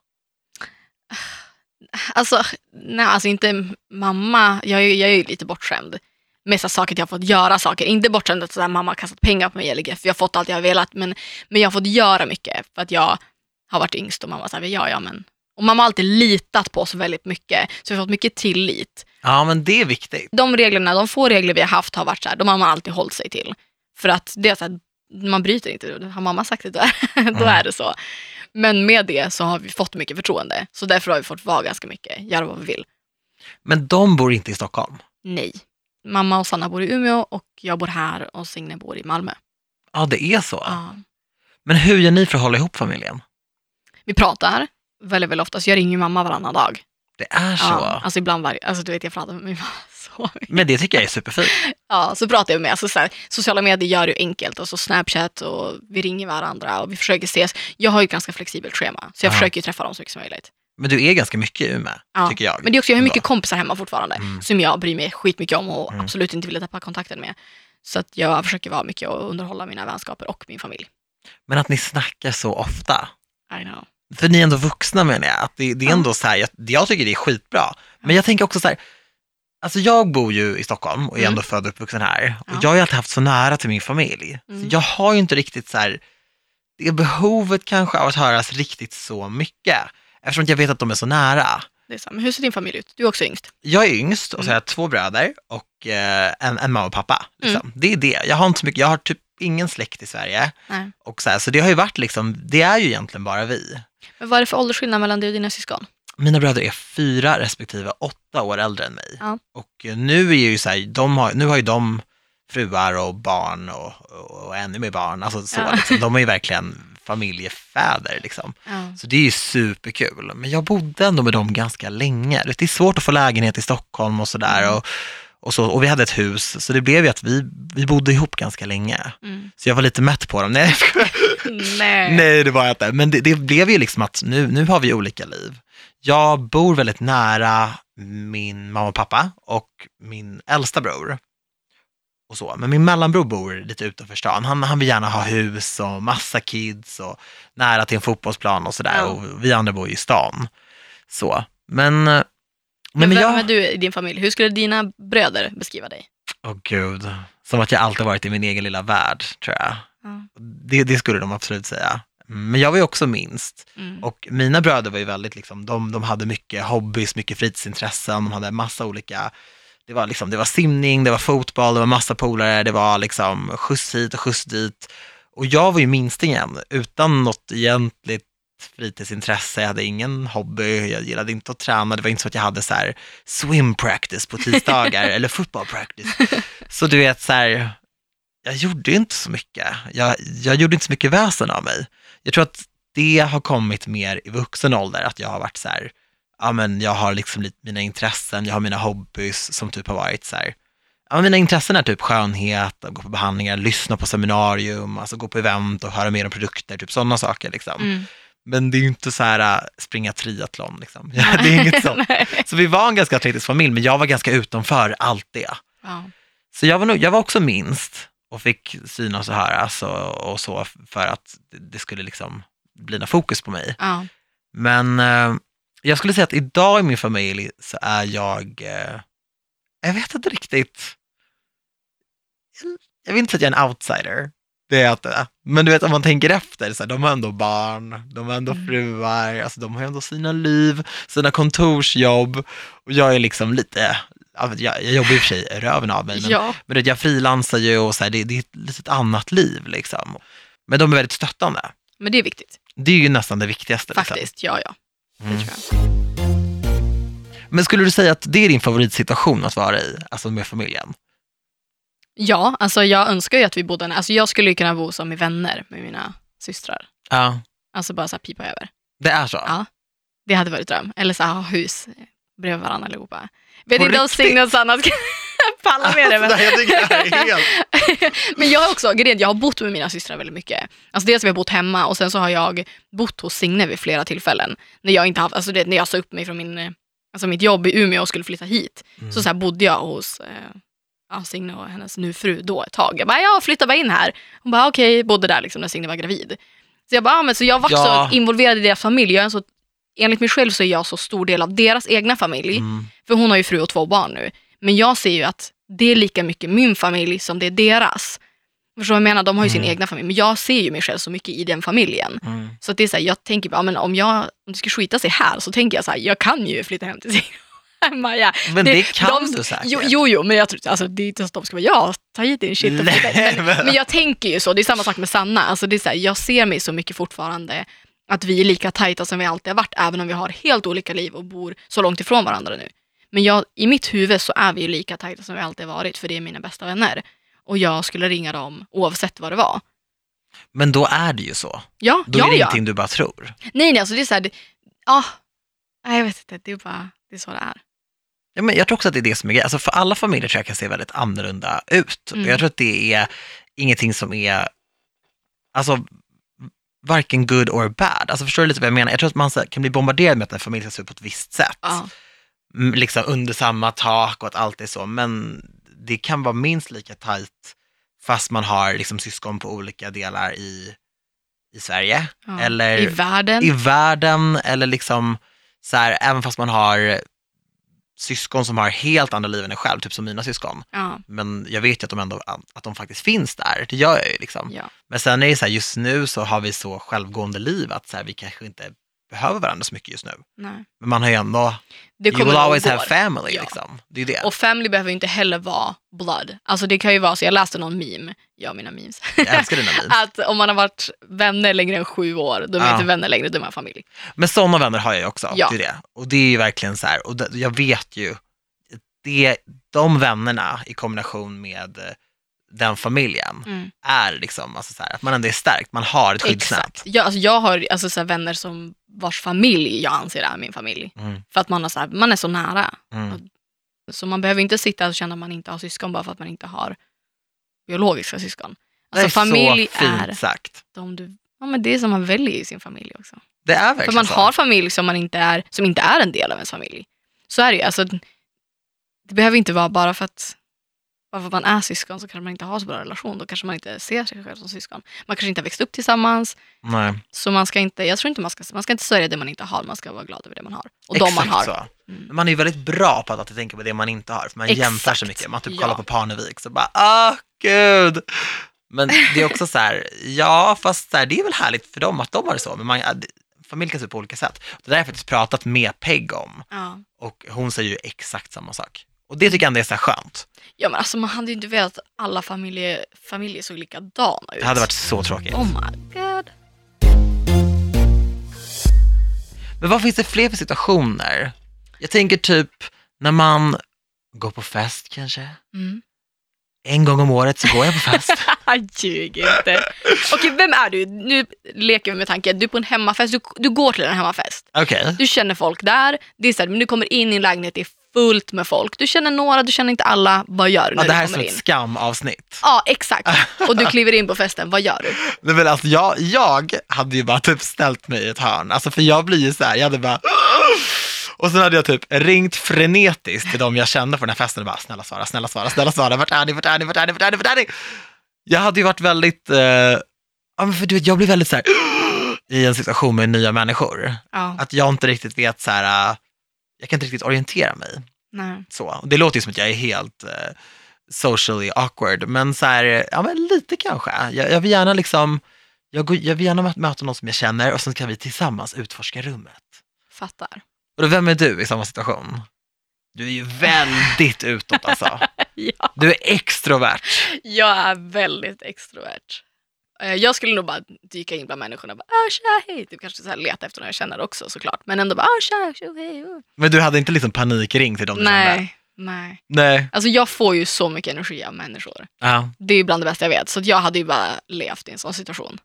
Alltså, nej, alltså inte mamma, jag, jag är ju lite bortskämd med så här saker att jag har fått göra saker. Inte bortskämd att så här, mamma har kastat pengar på mig eller för jag har fått allt jag har velat. Men, men jag har fått göra mycket för att jag har varit yngst och mamma säger ja, ja men. Och mamma har alltid litat på oss väldigt mycket. Så vi har fått mycket tillit. Ja, men det är viktigt. De reglerna, de få regler vi har haft har varit så här, de har man alltid hållit sig till. För att det är så här, man bryter inte, har mamma sagt det då är, då är det så. Men med det så har vi fått mycket förtroende. Så därför har vi fått vara ganska mycket, göra vad vi vill. Men de bor inte i Stockholm. Nej. Mamma och Sanna bor i Umeå och jag bor här och Signe bor i Malmö. Ja, det är så. Ja. Men hur gör ni för att hålla ihop familjen? Vi pratar väldigt, väldigt ofta, så jag ringer mamma varannan dag. Det är så. Ja, alltså ibland varje, alltså du vet jag pratar med min mamma så mycket. Men det tycker jag är superfint. Ja, så pratar jag med, alltså så här, sociala medier gör det ju enkelt och så Snapchat och vi ringer varandra och vi försöker ses. Jag har ju ett ganska flexibelt schema, så jag Ja. försöker träffa dem så mycket som möjligt. Men du är ganska mycket i Umeå, Ja. tycker jag. Men det är också, jag har mycket kompisar hemma fortfarande Mm. som jag bryr mig skitmycket om och Mm. absolut inte vill tappa kontakten med. Så att jag försöker vara mycket och underhålla mina vänskaper och min familj. Men att ni snackar så ofta. I know. För ni är ändå vuxna menar jag. Att det, det är ändå så här, jag, jag tycker det är skitbra. Men jag tänker också så här, alltså jag bor ju i Stockholm och är Mm. ändå född och uppvuxen här. Och Ja. jag har ju alltid haft så nära till min familj. Mm. Så jag har ju inte riktigt så här, det behovet kanske av att höras riktigt så mycket. Eftersom jag vet att de är så nära. Det är så. Men hur ser din familj ut? Du är också yngst. Jag är yngst och så Mm. har jag två bröder och eh, en, en mamma och pappa. Liksom. Mm. Det är det. Jag har inte så mycket, jag har typ ingen släkt i Sverige. Nej. Och så, här, så det har ju varit liksom, det är ju egentligen bara vi. Men vad är det för åldersskillnad mellan dig och dina syskon? Mina bröder är fyra respektive åtta år äldre än mig. Ja. Och eh, nu är ju så här, de har, nu har ju de fruar och barn och, och, och ännu mer barn. Alltså så, Ja. liksom. De är ju verkligen familjefäder liksom. Ja. Så det är ju superkul. Men jag bodde ändå med dem ganska länge. Det är svårt att få lägenhet i Stockholm och sådär. Mm. Och, och, så, och vi hade ett hus, så det blev ju att vi, vi bodde ihop ganska länge. Mm. Så jag var lite mätt på dem. Nej. Nej. Nej det var jag inte. Men det, det blev ju liksom att nu, nu har vi olika liv. Jag bor väldigt nära min mamma och pappa och min äldsta bror. Och så. Men min mellanbror bor lite utanför stan. Han, han vill gärna ha hus och massa kids och nära till en fotbollsplan och sådär. Ja. Och vi andra bor ju i stan. Så. Men, men, Men, men vem jag... är du i din familj? Hur skulle dina bröder beskriva dig? Åh gud. Som att jag alltid varit i min egen lilla värld, tror jag. Ja. Det, det skulle de absolut säga. Men jag var ju också minst. Mm. Och mina bröder var ju väldigt, liksom, de, de hade mycket hobbys, mycket fritidsintressen, de hade massa olika, det var, liksom, det var simning, det var fotboll, det var massa polare, det var liksom skjuts hit och skjuts dit. Och jag var ju minstingen, utan något egentligt fritidsintresse, jag hade ingen hobby, jag gillade inte att träna, det var inte så att jag hade så här swim practice på tisdagar eller football practice. Så du vet så här, jag gjorde inte så mycket, jag, jag gjorde inte så mycket väsen av mig. Jag tror att det har kommit mer i vuxen ålder, att jag har varit så här, ja men jag har liksom lite mina intressen, jag har mina hobbys som typ har varit så här, ja mina intressen är typ skönhet, att gå på behandlingar, lyssna på seminarium, alltså gå på event och höra mer om produkter, typ sådana saker liksom. Mm. Men det är ju inte så här äh, springa triathlon liksom. Ja, det är inget sånt. Så vi var en ganska atletisk familj, men jag var ganska utanför allt det. Ja. Så jag var, nog, jag var också minst och fick synas och höras och, och så för att det- det skulle liksom bli något fokus på mig. Ja. Men eh, jag skulle säga att idag i min familj så är jag, eh, jag vet inte riktigt, jag, vill inte säga att jag är en outsider, det är jag inte. Men du vet om man tänker efter, så här, de har ändå barn, de har ändå Mm. fruar, alltså de har ändå sina liv, sina kontorsjobb och jag är liksom lite, ja, jag, jag jobbar i och för sig röven av mig, men ja. men vet, jag frilansar ju och så här, det, det är ett litet annat liv liksom. Men de är väldigt stöttande. Men det är viktigt. Det är ju nästan det viktigaste. Liksom. Faktiskt. Ja, ja. Det Mm. tror jag. Men skulle du säga att det är din favoritsituation att vara i, alltså med familjen? Ja, alltså jag önskar ju att vi bodde... Alltså jag skulle ju kunna bo som i vänner med mina systrar. Ja. Alltså bara så här pipa över. Det är så? Ja. Det hade varit dröm. Eller så här, ha hus bredvid varandra allihopa. Vet På inte om? Signe och Sanna ska palla med det. Men... Alltså, jag tycker det här är helt... men jag också, grejen, jag har bott med mina systrar väldigt mycket. Alltså dels har vi bott hemma och sen så har jag bott hos Signe vid flera tillfällen. När jag inte haft, alltså det, när jag sa upp mig från min, alltså mitt jobb i Umeå och skulle flytta hit. Mm. Så, så bodde jag hos eh, ja, Signe och hennes nu fru då ett tag. Jag bara, ja flytta bara in här. Hon bara, okej, bodde där liksom när Signe var gravid. Så jag bara, ja, men så jag var Ja. så involverad i deras familj. Jag är en så, enligt mig själv så är jag så stor del av deras egna familj. Mm. För hon har ju fru och två barn nu. Men jag ser ju att det är lika mycket min familj som det är deras. Förstår du vad jag menar? De har ju sin Mm. egna familj. Men jag ser ju mig själv så mycket i den familjen. Mm. Så det är så här, jag tänker bara, men om, jag, om det ska skita sig här så tänker jag så här, jag kan ju flytta hem till och Maja. Men det, kan de, du säkert. Jo, jo, jo, men jag tror alltså, det är inte så att de ska vara, ja, ta hit din shit och flytta hit." Nej, men, men- men jag tänker ju så, det är samma sak med Sanna. Alltså, det är så här, jag ser mig så mycket fortfarande att vi är lika tajta som vi alltid har varit, även om vi har helt olika liv och bor så långt ifrån varandra nu. Men jag, i mitt huvud så är vi ju lika tajta som vi alltid varit, för det är mina bästa vänner. Och jag skulle ringa dem oavsett vad det var. Men då är det ju så. Ja, Då ja, är det ja. ingenting du bara tror. Nej, nej, alltså det är så här, det, ja, nej, jag vet inte, det är bara, det är så det är. Ja, men jag tror också att det är det som är grejen. Alltså för alla familjer tror jag kan se väldigt annorlunda ut. Mm. Och jag tror att det är ingenting som är, alltså varken good or bad. Alltså förstår du lite vad jag menar? Jag tror att man kan bli bombarderad med att en familj ska se ut på ett visst sätt. Ja, Mm, Liksom under samma tak och att allt är så. Men det kan vara minst lika tajt fast man har liksom syskon på olika delar i, i Sverige. ja. Eller I världen. i världen eller liksom så här, även fast man har syskon som har helt andra liv än en själv, typ som mina syskon. ja, Men jag vet ju att de ändå att de faktiskt finns där, det gör jag ju liksom. ja. Men sen är det så här, just nu så har vi så självgående liv att så här, vi kanske inte behöver varandra så mycket just nu. Nej. Men man har ju ändå, Det you will always have family Ja. liksom. Det är det. Och family behöver ju inte heller vara blood. Alltså det kan ju vara så, jag läste någon meme, jag och mina memes, Jag älskar dina memes. att om man har varit vänner längre än sju år, då är man Ja. inte vänner längre, då är man familj. Men sådana vänner har jag ju också, Ja. det är det. Och det är ju verkligen så här, och jag vet ju, det, de vännerna i kombination med eh, den familjen Mm. är liksom, alltså så här, att man ändå är stärkt, man har ett skyddsnät. Exakt. Jag, alltså jag har alltså så här vänner som vars familj jag anser är min familj. Mm, För att man, har så här, man är så nära. mm. Så man behöver inte sitta och känna att man inte har syskon bara för att man inte har biologiska syskon. Det är Alltså familj så fint är sagt. de du, ja, men det som man väljer i sin familj också. Det är verkligen För man så. har familj som, man inte är, som inte är en del av ens familj. Så är det ju. Alltså, det behöver inte vara bara för att bara för att man är syskon så kanske man inte har så bra relation. Då kanske man inte ser sig själv som syskon. Man kanske inte har växt upp tillsammans. Nej, Så man ska inte, jag tror inte man ska, man ska inte sörja det man inte har. Man ska vara glad över det man har. Och de man har. så. Mm. Man är ju väldigt bra på att alltid tänka på det man inte har, för man Exakt. jämför så mycket. Man typ Ja. kollar på Parnevik så bara, ah gud. Men det är också så här, ja fast så här, det är väl härligt för dem att de har det så, men man, familj kan se ut på olika sätt. Det där har jag faktiskt pratat med Peg om Ja. och hon säger ju exakt samma sak. Och det tycker jag ändå är så här skönt. ja, men alltså man hade ju inte velat att alla familjer, familjer såg likadana ut. Det hade varit så tråkigt. Oh my god. Men vad finns det fler för situationer? Jag tänker typ när man går på fest kanske. Mm. En gång om året så går jag på fest. Ljug inte. Okej, vem är du? Nu leker vi med tanken. Du är på en hemmafest. Du, du går till en hemmafest. Okej. Du känner folk där. Det är så här, men du kommer in i en lägenhet, det är fullt med folk. Du känner några, du känner inte alla. Vad gör du när Ja, det här är som ett skamavsnitt. Ja, exakt. Och du kliver in på festen. Vad gör du? Nej, men alltså, jag, jag hade ju bara typ ställt mig i ett hörn. Alltså, för jag blir ju så här, jag hade bara... Och sen hade jag typ ringt frenetiskt till de jag kände på den här festen och bara, snälla svara, snälla svara, snälla svara, vart är ni, vart är ni, vart är ni, vart är ni, vart är ni? Jag hade ju varit väldigt, eh, ja men för du vet, jag blir väldigt så här, i en situation med nya människor. Ja, Att jag inte riktigt vet så här, eh, jag kan inte riktigt orientera mig. nej. Så. Och Det låter ju som att jag är helt eh, socially awkward, men så här, ja men lite kanske. Jag, jag vill gärna liksom, jag, går, jag vill gärna mö- möta någon som jag känner och sen kan vi tillsammans utforska rummet. Fattar. Och då, vem är du i samma situation? Du är ju väldigt utåt alltså. Ja, Du är extrovert. jag är väldigt extrovert. Eh, Jag skulle nog bara dyka in bland människorna och bara ah, tja, hej. Typ kanske så här leta efter någon jag känner också såklart. Men ändå bara ah, tja, hej. oh." Men du hade inte liksom panikring till dem du kände? Nej, nej. Nej. Alltså jag får ju så mycket energi av människor. Ja. Det är ju bland det bästa jag vet. Så att jag hade ju bara levt i en sån situation.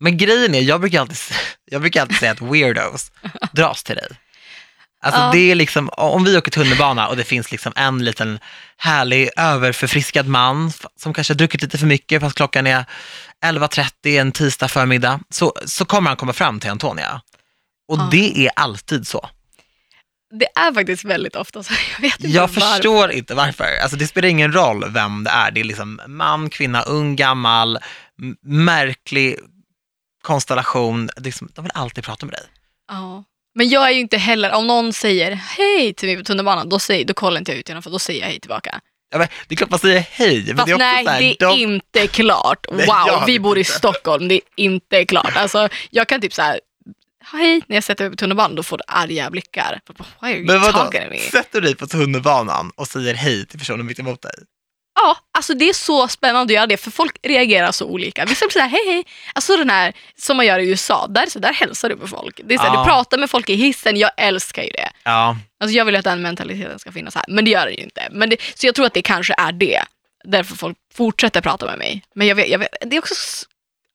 Men grejen är, jag brukar alltid, jag brukar alltid säga att weirdos dras till dig. Alltså Ja. det är liksom, om vi åker tunnelbana och det finns liksom en liten härlig överförfriskad man som kanske har druckit lite för mycket fast klockan är 11.30 en tisdag förmiddag, så, så kommer han komma fram till Antonia. Och Ja. det är alltid så. Det är faktiskt väldigt ofta så. Jag vet inte Jag varför. förstår inte varför. Alltså det spelar ingen roll vem det är. Det är liksom man, kvinna, ung, gammal, märklig konstellation. Liksom, de vill alltid prata med dig. Ja. Men jag är ju inte heller, om någon säger hej till mig på tunnelbanan, då, säger, då kollar inte jag ut genom för då säger jag hej tillbaka. Ja, men, det är klart man säger hej, men Fast det är nej, här, det är de, inte klart. Nej, Wow, vet vi bor i. Stockholm, det är inte klart. Alltså, jag kan typ så här, hej, när jag sätter mig på tunnelbanan, då får du arga blickar. Men vadå, sätter du dig på tunnelbanan och säger hej till personen mitt emot dig? Ja, alltså det är så spännande att göra det, för folk reagerar så olika. Vissa blir såhär, hej hej. Alltså den här som man gör i USA, där, så där hälsar du på folk. Det är såhär, Ja. Du pratar med folk i hissen, jag älskar ju det. Ja, Alltså jag vill att den mentaliteten ska finnas här, men det gör den ju inte. Men det, så jag tror att det kanske är det, därför folk fortsätter prata med mig. Men jag vet, jag vet det är också,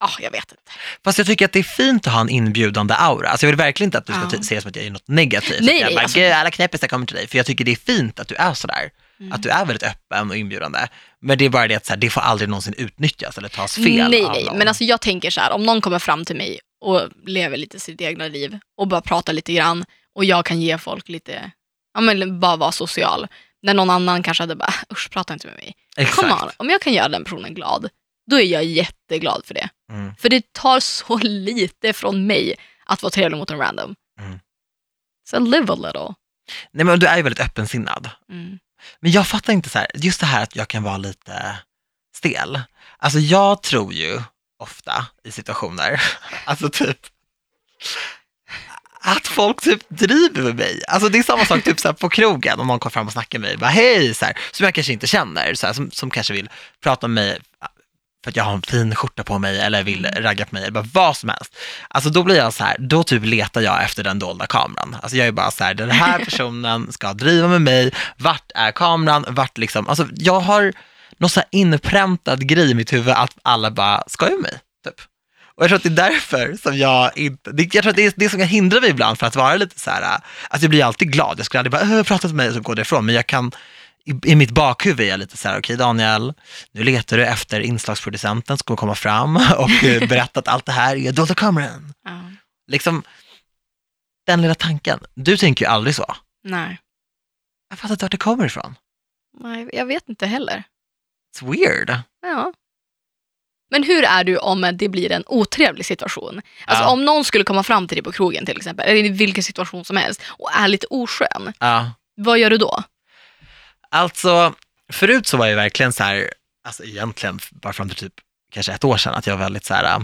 ja jag vet inte. fast jag tycker att det är fint att ha en inbjudande aura. Alltså jag vill verkligen inte att du ska Ja. se det som att jag är något negativt. Nej, jag bara, alltså- "Gud, alla knäppisar kommer till dig. För jag tycker det är fint att du är sådär. Mm. Att du är väldigt öppen och inbjudande. Men det är bara det att så här, det får aldrig någonsin utnyttjas eller tas fel nej, nej, men alltså jag tänker så här, om någon kommer fram till mig och lever lite sitt egna liv och bara pratar lite grann och jag kan ge folk lite, ja men bara vara social. När någon annan kanske hade bara, usch prata inte med mig. Exakt. Come on, om jag kan göra den personen glad, då är jag jätteglad för det. Mm. För det tar så lite från mig att vara trevlig mot en random. Mm. Så live a little. Nej men du är ju väldigt öppensinnad. Mm. Men jag fattar inte så här, just det här att jag kan vara lite stel. Alltså jag tror ju ofta i situationer, alltså typ att folk typ driver med mig. Alltså det är samma sak typ så här på krogen om någon kommer fram och snackar med mig, bara hej, så här, som jag kanske inte känner, så här, som, som kanske vill prata med mig för att jag har en fin skjorta på mig eller vill ragga på mig, eller bara vad som helst. Alltså då blir jag så här, då typ letar jag efter den dolda kameran. Alltså jag är bara så här, den här personen ska driva med mig, vart är kameran, vart liksom, alltså jag har någon så här inpräntad grej i mitt huvud att alla bara skojar med mig, typ. Och jag tror att det är därför som jag inte, jag tror att det är det som kan hindra mig ibland för att vara lite så här, alltså jag blir alltid glad, jag skulle aldrig bara, äh, prata med mig och så går det ifrån, men jag kan, i, i mitt bakhuvud är jag lite så här, okej Daniel, nu letar du efter inslagsproducenten som kommer komma fram och eh, berätta att allt det här är dolda kameran. Ja. Liksom, den lilla tanken. Du tänker ju aldrig så. Nej. Jag fattar inte vart det kommer ifrån. Nej, jag vet inte heller. It's weird. Ja. Men hur är du om det blir en otrevlig situation? Alltså Ja. om någon skulle komma fram till dig på krogen till exempel, eller i vilken situation som helst, och är lite oskön, Ja. vad gör du då? Alltså, förut så var jag verkligen så här, alltså egentligen bara fram till typ kanske ett år sedan, att jag var väldigt så här, äh,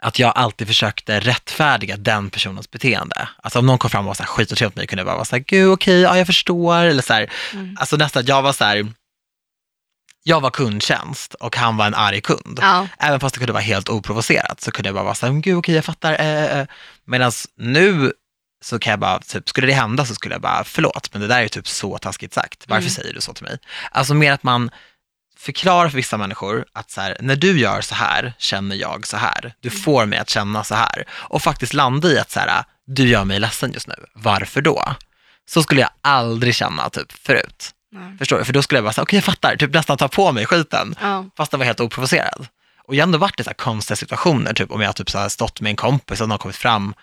att jag alltid försökte rättfärdiga den personens beteende. Alltså om någon kom fram och var så här skitotrevlig mot mig, kunde jag bara vara så här, gud okej, ja jag förstår, eller så här, Mm. alltså nästan jag var så här, jag var kundtjänst och han var en arg kund. Ja. Även fast det kunde vara helt oprovocerat så kunde jag bara vara så här, gud okej jag fattar. Eh, eh. Medan nu så kan jag bara, typ, skulle det hända så skulle jag bara, förlåt, men det där är typ så taskigt sagt. Varför Mm. säger du så till mig? Alltså mer att man förklarar för vissa människor att så här, när du gör så här känner jag så här. Du Mm. får mig att känna så här. Och faktiskt landa i att så här, du gör mig ledsen just nu. Varför då? Så skulle jag aldrig känna typ förut. Nej. Förstår du? För då skulle jag bara säga, okej jag fattar, typ nästan ta på mig skiten Ja. fast det var helt oprovocerad. Och jag har ändå varit i så konstiga situationer, typ om jag typ så här stått med en kompis och någon kommit fram,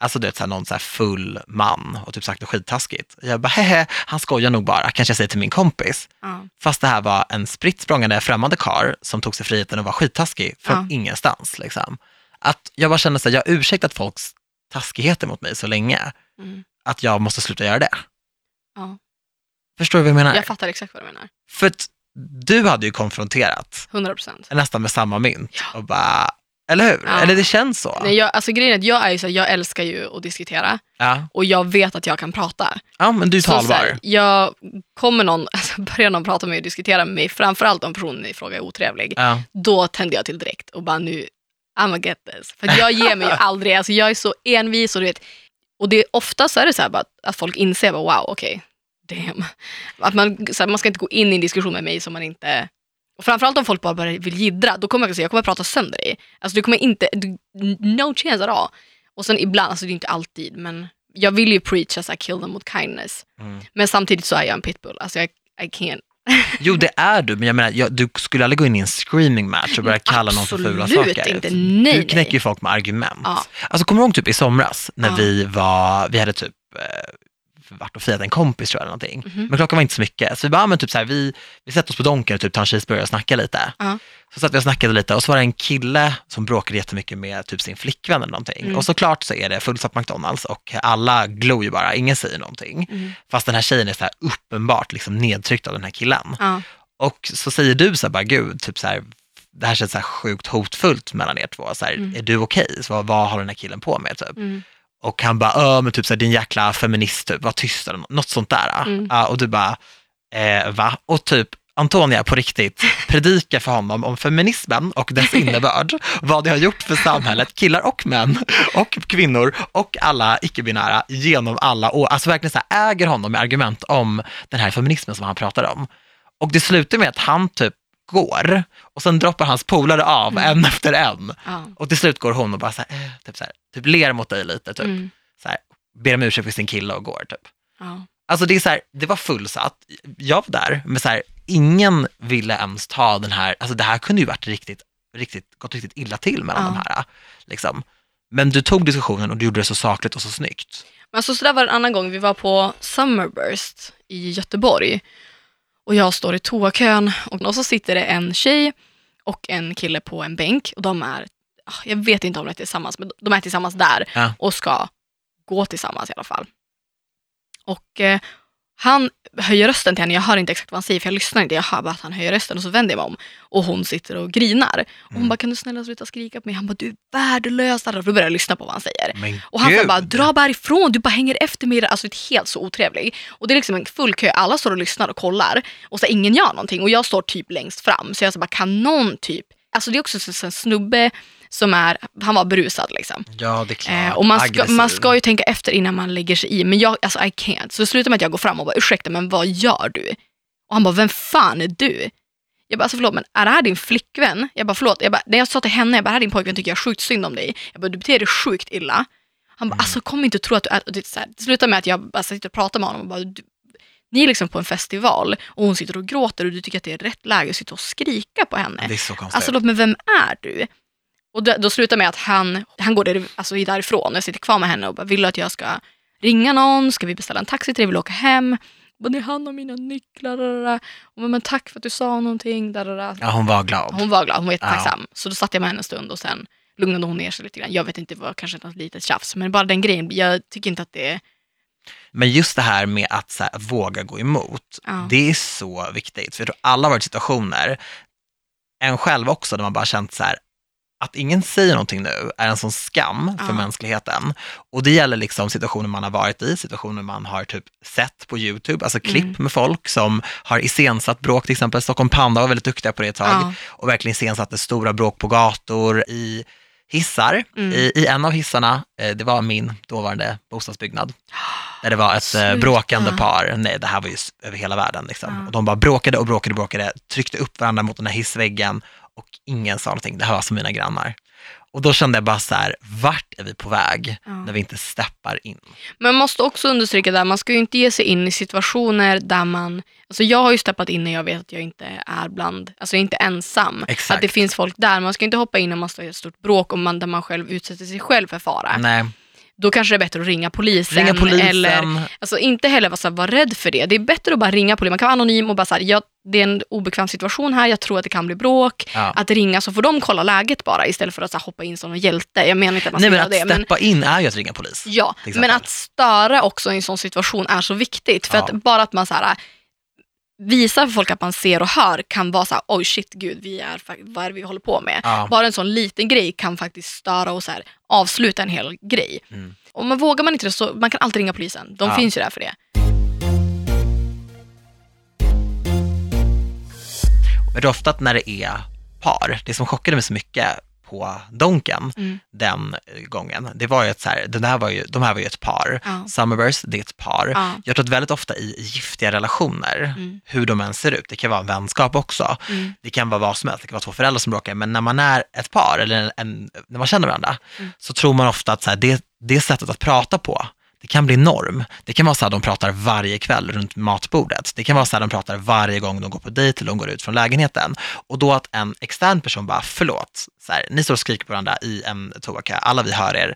alltså du vet så här, någon så full man och typ sagt något skittaskigt. Jag bara, hehe, han skojar nog bara, kanske jag säger till min kompis. Ja. Fast det här var en spritt språngande främmande kar som tog sig friheten att vara skittaskig från Ja. ingenstans. Liksom. Att jag bara kände så här, jag har ursäktat folks taskigheter mot mig så länge, Mm. att jag måste sluta göra det. Ja. Förstår du vad jag menar? Jag fattar exakt vad du menar. För att du hade ju konfronterat 100 procent. nästan med samma mynt och bara, eller hur? Ja. Eller det känns så. Nej, jag, alltså grejen är att jag är ju så här, jag älskar ju att diskutera Ja. och jag vet att jag kan prata. ja, men du är Så, så talbar. här, jag kommer någon, alltså, börjar någon prata med mig och diskutera med mig, framförallt om personen i fråga är otrevlig, Ja. då tänder jag till direkt och bara nu, I'm gonna get this. För jag ger mig ju aldrig, alltså jag är så envis och du vet, och det är ofta så är det så här bara att- folk inser, bara, wow, okej, damn. Att man, så här, man ska inte gå in i en diskussion med mig som man inte, och framförallt om folk bara, vill jiddra, då kommer jag säga, jag kommer prata sönder dig. Alltså du kommer inte, du, no chance at all. Och sen ibland, alltså det är inte alltid, men jag vill ju preacha så här, kill them with kindness. Mm. Men samtidigt så är jag en pitbull, alltså jag, I can't. Jo, det är du, men jag menar, jag, du skulle aldrig gå in i en screaming match och börja kalla någon för fula Absolut saker. inte, nej, du knäcker ju folk med argument. Ja. Alltså kommer du ihåg typ i somras när Ja. vi var, vi hade typ eh, varit och firat en kompis tror jag eller någonting. Mhm. Men klockan var inte så mycket. Så vi bara, men typ så här, vi, vi sätter oss på Donken och typ tar en cheeseburgare och snackar lite. Ja. Så satt vi och snackade lite och så var det en kille som bråkade jättemycket med typ sin flickvän eller någonting. Mm. Och såklart så är det fullsatt McDonalds och alla glor ju bara, ingen säger någonting. Mm. Fast den här tjejen är så här uppenbart liksom nedtryckt av den här killen. Och så säger du så här bara, gud, typ så här, det här känns så här sjukt hotfullt mellan er två. Så här, Mm. Är du okej? Så vad, vad har den här killen på med? Typ. Och han bara, öh, men typ så här, din jäkla feminist, typ, var tyst eller nå- något sånt där. Mm. Ja, och du bara, eh, va? Och typ, Antonia på riktigt predikar för honom om feminismen och dess innebörd, vad det har gjort för samhället, killar och män och kvinnor och alla icke-binära genom alla år. Alltså verkligen så här, äger honom med argument om den här feminismen som han pratar om. Och det slutar med att han typ går och sen droppar hans polare av Mm. en efter en. Ja. Och till slut går hon och bara så här, eh, typ, så här, typ ler mot dig lite, typ. Mm. så här, ber om ursäkt för sin kille och går. Typ. Ja. Alltså det är så här, det var fullsatt, jag var där, men så här, ingen ville ens ta den här, alltså det här kunde ju varit riktigt, riktigt, gått riktigt illa till mellan Ja. de här. Liksom. Men du tog diskussionen och du gjorde det så sakligt och så snyggt. Men alltså, så där var det en annan gång. Vi var på Summerburst i Göteborg. Och jag står i toakön och, och så sitter det en tjej och en kille på en bänk. Och de är, ah, jag vet inte om de är tillsammans, men de är tillsammans där Ja. och ska gå tillsammans i alla fall. Och eh, han höjer rösten till henne, jag hör inte exakt vad han säger för jag lyssnar inte, jag hör bara att han höjer rösten och så vänder jag mig om och hon sitter och grinar. Och hon Mm. bara, kan du snälla sluta skrika på mig? Han bara, du är värdelös. Då börjar jag lyssna på vad han säger. Men Och han bara, dra bara ifrån, du bara hänger efter mig. Alltså det är helt så otrevlig. Och det är liksom en full kö, alla står och lyssnar och kollar. Och så ingen gör någonting. Och jag står typ längst fram. Så jag så bara, kan någon typ, alltså det är också så- en snubbe som är, han var berusad liksom. Ja, det är klart. Eh, och man ska, man ska ju tänka efter innan man lägger sig i. Men jag, alltså I can't. Så det slutar med att jag går fram och bara, ursäkta men vad gör du? Och han bara, vem fan är du? Jag bara, alltså förlåt men är det här din flickvän? Jag bara, förlåt. Jag bara, när jag sa till henne, jag bara, det här är din pojkvän tycker jag sjukt synd om dig. Jag bara, du beter dig sjukt illa. Han bara, Mm. alltså kom inte och tro att du är... Och det, så här, det slutar med att jag bara sitter och pratar med honom och bara, du, ni är liksom på en festival och hon sitter och gråter och du tycker att det är rätt läge att sitta och skrika på henne. Det är så konstigt. Alltså låt mig, vem är du? Och då, då slutar med att han, han går där, alltså, därifrån och jag sitter kvar med henne och bara, vill du att jag ska ringa någon? Ska vi beställa en taxi till dig? Vill du åka hem? Bara, det är han och mina nycklar. da, da, da." Och bara, men tack för att du sa någonting. da, da, da." Ja, hon var glad. Hon var glad, hon var Ja. jättetacksam. Så då satt jag med henne en stund och sen lugnade hon ner sig lite grann. Jag vet inte, det var kanske något litet tjafs, men bara den grejen, jag tycker inte att det är... Men just det här med att, så här, att våga gå emot, Ja. det är så viktigt. För jag tror alla har varit situationer, en själv också, där man bara känt så här, att ingen säger någonting nu är en sån skam för Ja. mänskligheten. Och det gäller liksom situationer man har varit i, situationer man har typ sett på YouTube, alltså klipp Mm. med folk som har iscensatt bråk, till exempel Stockholm Panda var väldigt duktiga på det ett tag, Ja. och verkligen iscensatte stora bråk på gator, i hissar. Mm. I, I en av hissarna, eh, det var min dåvarande bostadsbyggnad, där det var ett eh, Sluta. bråkande par. Nej, det här var ju över hela världen. Liksom. Ja. Och de bara bråkade och bråkade och bråkade, tryckte upp varandra mot den här hissväggen och ingen sa någonting. Det här var som mina grannar. Och då kände jag bara så här, vart är vi på väg Ja. när vi inte steppar in? Men man måste också understryka där, man ska ju inte ge sig in i situationer där man... Alltså jag har ju steppat in när jag vet att jag inte är bland, alltså jag är inte ensam. Exakt. Att det finns folk där. Man ska inte hoppa in om man står i ett stort bråk och man, där man själv utsätter sig själv för fara. Nej, Då kanske det är bättre att ringa polisen. ringa polisen. Eller, alltså inte heller vara, så här, vara rädd för det. Det är bättre att bara ringa polisen. Man kan vara anonym och bara så här, jag, det är en obekväm situation här, jag tror att det kan bli bråk. Ja. Att ringa så får de kolla läget bara istället för att så här, hoppa in som en hjälte. Jag menar inte att man Nej, ska men göra att det. Men, steppa in är ju att ringa polis. ja, men att störa också i en sån situation är så viktigt. För Ja. att bara att man så här, visar för folk att man ser och hör kan vara så här, oj shit gud, vi är, vad är det vi håller på med? Ja. Bara en sån liten grej kan faktiskt störa och så här, avsluta en hel grej. Mm. Och man vågar man inte det så man kan alltid ringa polisen. De Ja. finns ju där för det. Men det är ofta när det är par, det som chockade mig så mycket på Donken Mm. den gången, det var ju att så här, den här var ju, de här var ju ett par. Ja. Summerburst, det är ett par. Ja. Jag tror att väldigt ofta i giftiga relationer, Mm. hur de än ser ut, det kan vara en vänskap också, Mm. det kan vara vad som helst, det kan vara två föräldrar som bråkar, men när man är ett par, eller en, en, när man känner varandra, Mm. så tror man ofta att så här, det, det sättet att prata på, det kan bli norm. Det kan vara så här de pratar varje kväll runt matbordet. Det kan vara så här de pratar varje gång de går på dejt eller de går ut från lägenheten. Och då att en extern person bara, förlåt, så här, ni står och skriker på varandra i en toakö, alla vi hör er,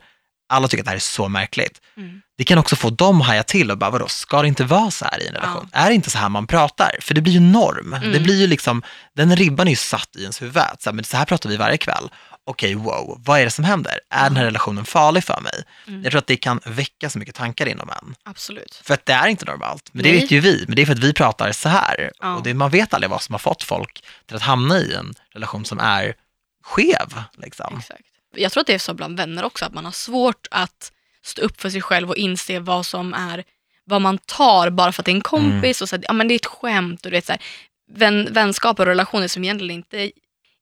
alla tycker att det här är så märkligt. Mm. Det kan också få dem att haja till och bara, vadå, ska det inte vara så här i en relation? Är det inte så här man pratar? För det blir ju norm. Mm. Det blir ju liksom, den ribban är ju satt i ens huvud. Så här, men så här pratar vi varje kväll. Okej, wow, vad är det som händer? Är den här relationen farlig för mig? Mm. Jag tror att det kan väcka så mycket tankar inom en. Absolut. För att det är inte normalt, men det Nej. vet ju vi. Men det är för att vi pratar så här. Ja. Och det, man vet aldrig vad som har fått folk till att hamna i en relation som är skev. Liksom. Exakt. Jag tror att det är så bland vänner också, att man har svårt att stå upp för sig själv och inse vad som är vad man tar bara för att det är en kompis och så, här, ja, men det är ett skämt och du vet, så här, vän, vänskap och relationer som egentligen inte,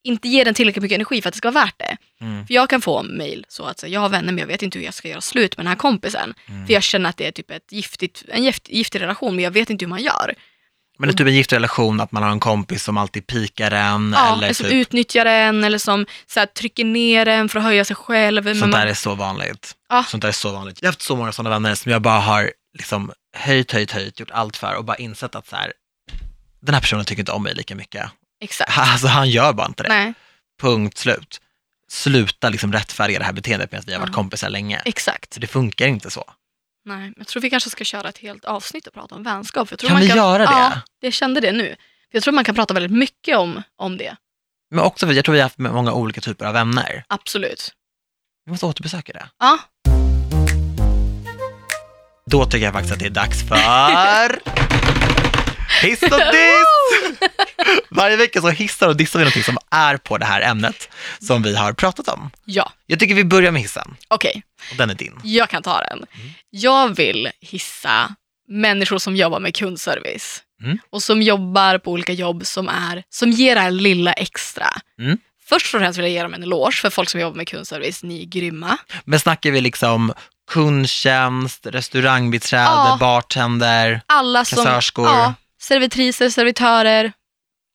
inte ger en tillräckligt mycket energi för att det ska vara värt det. Mm. För jag kan få mejl så att så, jag har vänner men jag vet inte hur jag ska göra slut med den här kompisen. Mm. För jag känner att det är typ ett giftigt, en gift, giftig relation men jag vet inte hur man gör. Men det är typ en gift relation, att man har en kompis som alltid pikar en. Ja, eller som typ, utnyttjar en eller som så här, trycker ner en för att höja sig själv. Sånt man- där är så vanligt. Ja. Sånt där är så vanligt. Jag har haft så många sådana vänner som jag bara har liksom höjt, höjt, höjt, gjort allt för och bara insett att så här, den här personen tycker inte om mig lika mycket. Exakt. Alltså han gör bara inte det. Nej, Punkt slut. Sluta liksom rättfärdiga det här beteendet med att vi har varit kompisar länge. exakt. Det funkar inte så. Nej, jag tror vi kanske ska köra ett helt avsnitt och prata om vänskap. Jag tror Kan man vi göra det? Ja, jag kände det nu. Jag tror man kan prata väldigt mycket om, om det. Men också för jag tror vi har haft många olika typer av vänner. Absolut. Vi måste återbesöka det. Ja, Då tycker jag faktiskt att det är dags för Hiss och diss! Varje vecka så hissar och dissar vi någonting som är på det här ämnet som vi har pratat om. ja. Jag tycker vi börjar med hissen okej. och den är din. Jag kan ta den. Jag vill hissa människor som jobbar med kundservice. Mm. Och som jobbar på olika jobb som, är, som ger det här lilla extra. Mm. Först och främst vill jag ge dem en eloge för folk som jobbar med kundservice. Ni är grymma. Men snackar vi liksom kundtjänst, restaurangbiträde, Ja. bartender, Alla som... kassörskor? Ja, servitriser, servitörer.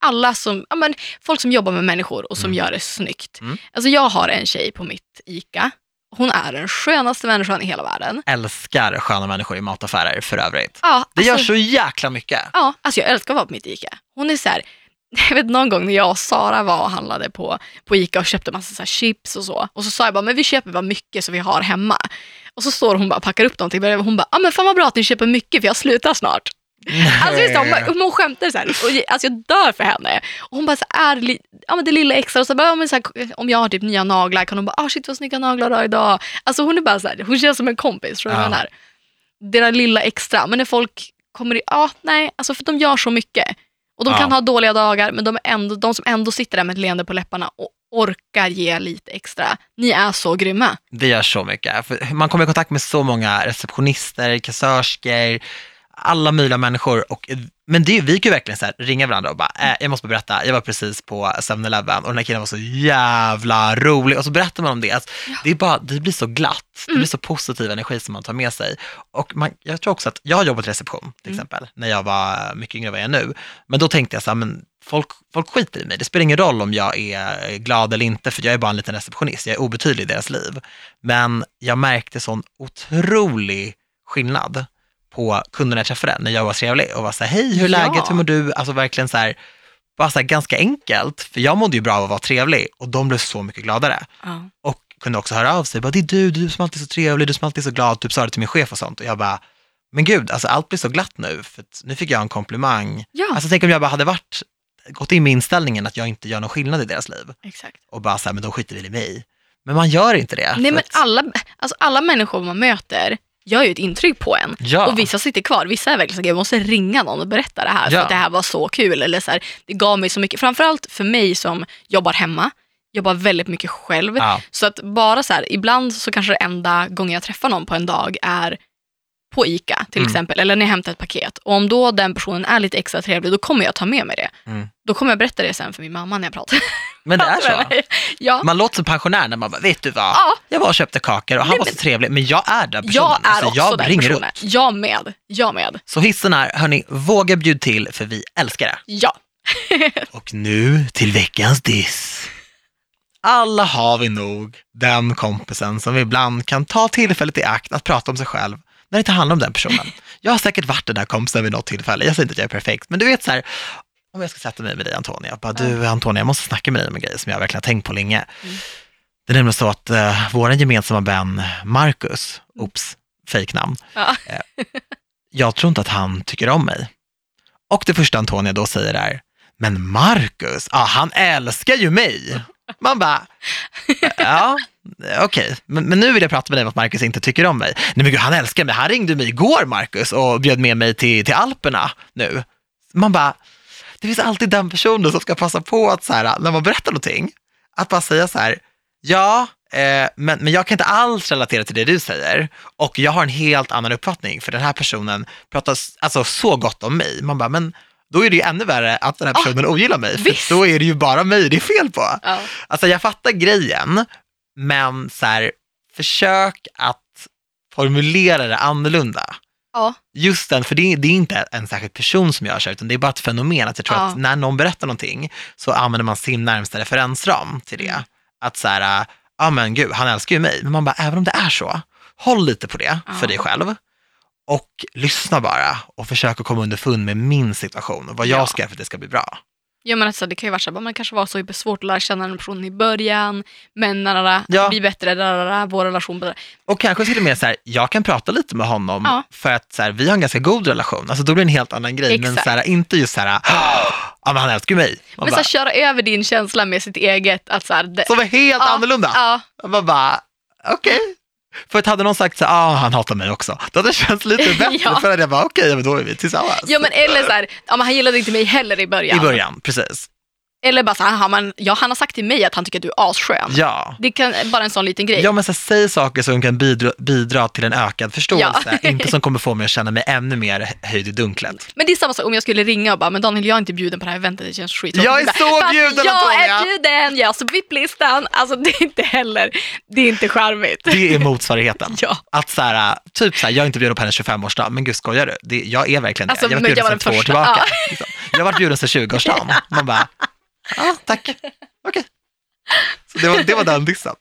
Alla som, ja, men, folk som jobbar med människor och som Mm. gör det snyggt. Mm. Alltså jag har en tjej på mitt ICA. Hon är den skönaste människan i hela världen. Älskar sköna människor i mataffärer för övrigt. Ja, Det gör alltså, så jäkla mycket. ja, alltså jag älskar att vara på mitt ICA. Hon är så här, jag vet någon gång när jag och Sara var och handlade på, på ICA och köpte massa så chips och så. Och så sa jag bara, men vi köper bara mycket så vi har hemma. Och så står hon bara och packar upp någonting hon bara, ah, men fan vad bra att ni köper mycket för jag slutar snart. Alltså just det, hon, bara- hon skämtar så här. Och, alltså jag dör för henne. Och hon bara så är li, ja, men det lilla extra. Och så bara, ja, men så här, om jag har typ nya naglar kan hon bara, ah, shit vad snygga naglar du har idag. Alltså hon är bara så här, hon känns som en kompis. Tror jag Ja. Det där lilla extra. Men när folk kommer ja nej, alltså för de gör så mycket. Och de Ja. kan ha dåliga dagar, men de, är ändå, de som ändå sitter där med ett leende på läpparna och orkar ge lite extra. Ni är så grymma. Det gör så mycket. För man kommer i kontakt med så många receptionister, kassörskor, alla möjliga människor. Och, men det, vi kan ju verkligen så här, ringa varandra och bara, äh, jag måste berätta, jag var precis på 7-Eleven och den här killen var så jävla rolig. Och så berättar man om det. Alltså, det, är bara, det blir så glatt, det blir så positiv energi som man tar med sig. Och man, jag tror också att, jag har jobbat i reception till exempel, när jag var mycket yngre än vad jag är nu. Men då tänkte jag så här, men folk, folk skiter i mig. Det spelar ingen roll om jag är glad eller inte, för jag är bara en liten receptionist. Jag är obetydlig i deras liv. Men jag märkte sån otrolig skillnad på kunderna jag träffade när jag var trevlig och var så här, hej, hur är Ja. läget, hur mår du? Alltså verkligen så här, bara så här ganska enkelt, för jag mådde ju bra av att vara trevlig och de blev så mycket gladare. Ja. Och kunde också höra av sig, bara, det är du, du som alltid är så trevlig, du som alltid är så glad, typ sa det till min chef och sånt. Och jag bara, men gud, alltså allt blir så glatt nu, för nu fick jag en komplimang. Ja, Alltså tänk om jag bara hade varit, gått in med inställningen att jag inte gör någon skillnad i deras liv exakt. och bara så här, men de skiter väl i mig. Men man gör inte det. Nej men att- alla, alltså alla människor man möter gör ju ett intryck på en. Ja. Och vissa sitter kvar. Vissa är verkligen så att jag måste ringa någon och berätta det här för Ja. att det här var så kul. Eller så här, det gav mig så mycket. Framförallt för mig som jobbar hemma, jobbar väldigt mycket själv. Ja. Så att bara så här, ibland så kanske det enda gången jag träffar någon på en dag är på ICA till Mm. exempel, eller när jag hämtar ett paket. Och om då den personen är lite extra trevlig, då kommer jag ta med mig det. Mm. Då kommer jag berätta det sen för min mamma när jag pratar. Men det är så. ja, Man låter som pensionär när man bara, vet du vad? Ja. Jag var och köpte kakor och han Nej, var men- så trevlig, men jag är den personen. jag är Alltså, också jag den personen. upp. Jag med. Jag med. Så hissen är, hörni, våga bjuda till för vi älskar det. Ja. Och nu till veckans diss. Alla har vi nog den kompisen som ibland kan ta tillfället i akt att prata om sig själv när det inte handlar om den personen. Jag har säkert varit den där kompisen vid något tillfälle. Jag säger inte att jag är perfekt, men du vet så här, om jag ska sätta mig med dig Antonia, bara du Antonia, jag måste snacka med dig om en grej som jag verkligen har tänkt på länge. Mm. Det är nämligen så att uh, vår gemensamma vän Marcus, oops, fejknamn, Ja. jag tror inte att han tycker om mig. Och det första Antonia då säger är, men Marcus, ja, han älskar ju mig. Man bara, ja, okej, men, men nu vill jag prata med dig om att Marcus inte tycker om mig. Nej men gud, han älskar mig. Han ringde mig igår, Marcus, och bjöd med mig till, till Alperna nu. Man bara, det finns alltid den personen som ska passa på att så här, när man berättar någonting, att bara säga så här, ja, eh, men, men jag kan inte alls relatera till det du säger och jag har en helt annan uppfattning för den här personen pratar alltså, så gott om mig. Man bara, men då är det ju ännu värre att den här personen ogillar mig, för visst. då är det ju bara mig det är fel på. Ja. Alltså jag fattar grejen, men så här, försök att formulera det annorlunda. Ja. Just den, för det är, det är inte en särskild person som gör så, utan det är bara ett fenomen. Att jag tror att när någon berättar någonting så använder man sin närmsta referensram till det. Mm. Att så här, ja men gud, han älskar ju mig. Men man bara, även om det är så, håll lite på det för dig själv. Och lyssna bara och försök att komma underfund med min situation och vad jag Ja. ska göra för att det ska bli bra. Ja, men alltså, det kan ju vara så man kanske var så svårt att lära känna en person i början, men när det Ja. blir bättre, rarara, vår relation blir Och kanske till och med så här, jag kan prata lite med honom Ja. för att så här, vi har en ganska god relation. Alltså då blir det en helt annan grej. Men Exakt. så här, inte just så här, ja men han älskar ju mig. Man Men så bara, här, köra över din känsla med sitt eget, att så här, det, som är helt ja, annorlunda. Ja, Man bara, okej. För att hade någon sagt så ah han hatar mig också, då hade det känts lite bättre. Ja. För att jag bara, okej, men då är vi tillsammans. ja men eller så här, ja, men han gillade inte mig heller i början. I början, precis. Eller bara så här, "Aha, men, ja, han har sagt till mig att han tycker att du är asskön. Ja. Det kan bara en sån liten grej. Ja, men så här, säg saker som kan bidra, bidra till en ökad förståelse, Ja. inte som kommer få mig att känna mig ännu mer höjd i dunklet. Men det är samma sak om jag skulle ringa och bara, men Daniel jag är inte bjuden på det här eventet, det känns skit. Jag är så bjuden, Jag Antonia! är bjuden, jag står på VIP-listan. Alltså det är inte heller, det är inte charmigt. Det är motsvarigheten. Ja. Att så här, typ så här, jag är inte bjuden på hennes 25-årsdag, men gud skojar du? Det, jag är verkligen det. Alltså, jag har varit bjuden jag sedan två år tillbaka. Liksom. Jag har varit bjuden sedan 20-årsdagen. Man bara, ja tack, okej. Så det var, det var den dissen.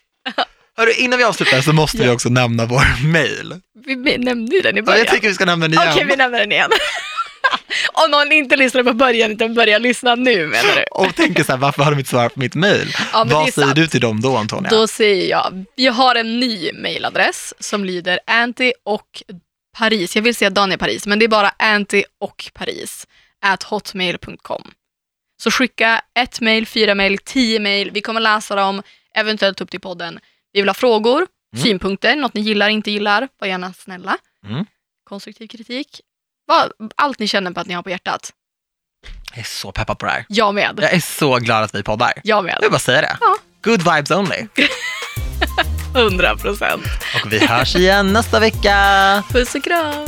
Hörru, innan vi avslutar så måste vi också nämna vår mail. Vi nämnde ju den i Ja, början. jag tycker vi ska nämna den igen. Okej, vi nämner den igen. Om någon inte lyssnar på början utan börjar lyssna nu menar du? Och tänker så här, varför har de inte svarat på mitt mail? Ja, Vad säger du till dem då Antonia? Då säger jag, vi har en ny mailadress som lyder anti och Paris. Jag vill säga Daniel Paris, men det är bara anti och Paris at hotmail.com. Så skicka ett mail, fyra mail, tio mail. Vi kommer läsa dem, eventuellt upp till podden. Vi vill ha frågor, Mm. synpunkter, något ni gillar, inte gillar. Var gärna snälla. Mm. Konstruktiv kritik. Allt ni känner på att ni har på hjärtat. Jag är så peppad på det här. Jag med. Jag är så glad att vi poddar. Jag med. Jag vill bara säga det. Ja. Good vibes only. 100 procent. Och vi hörs igen nästa vecka. Puss och kram.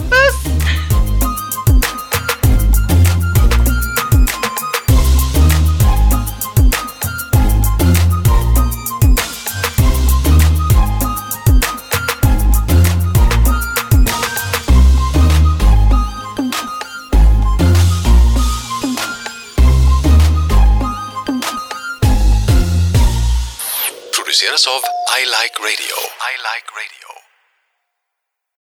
Produceras av I Like Radio. I like radio.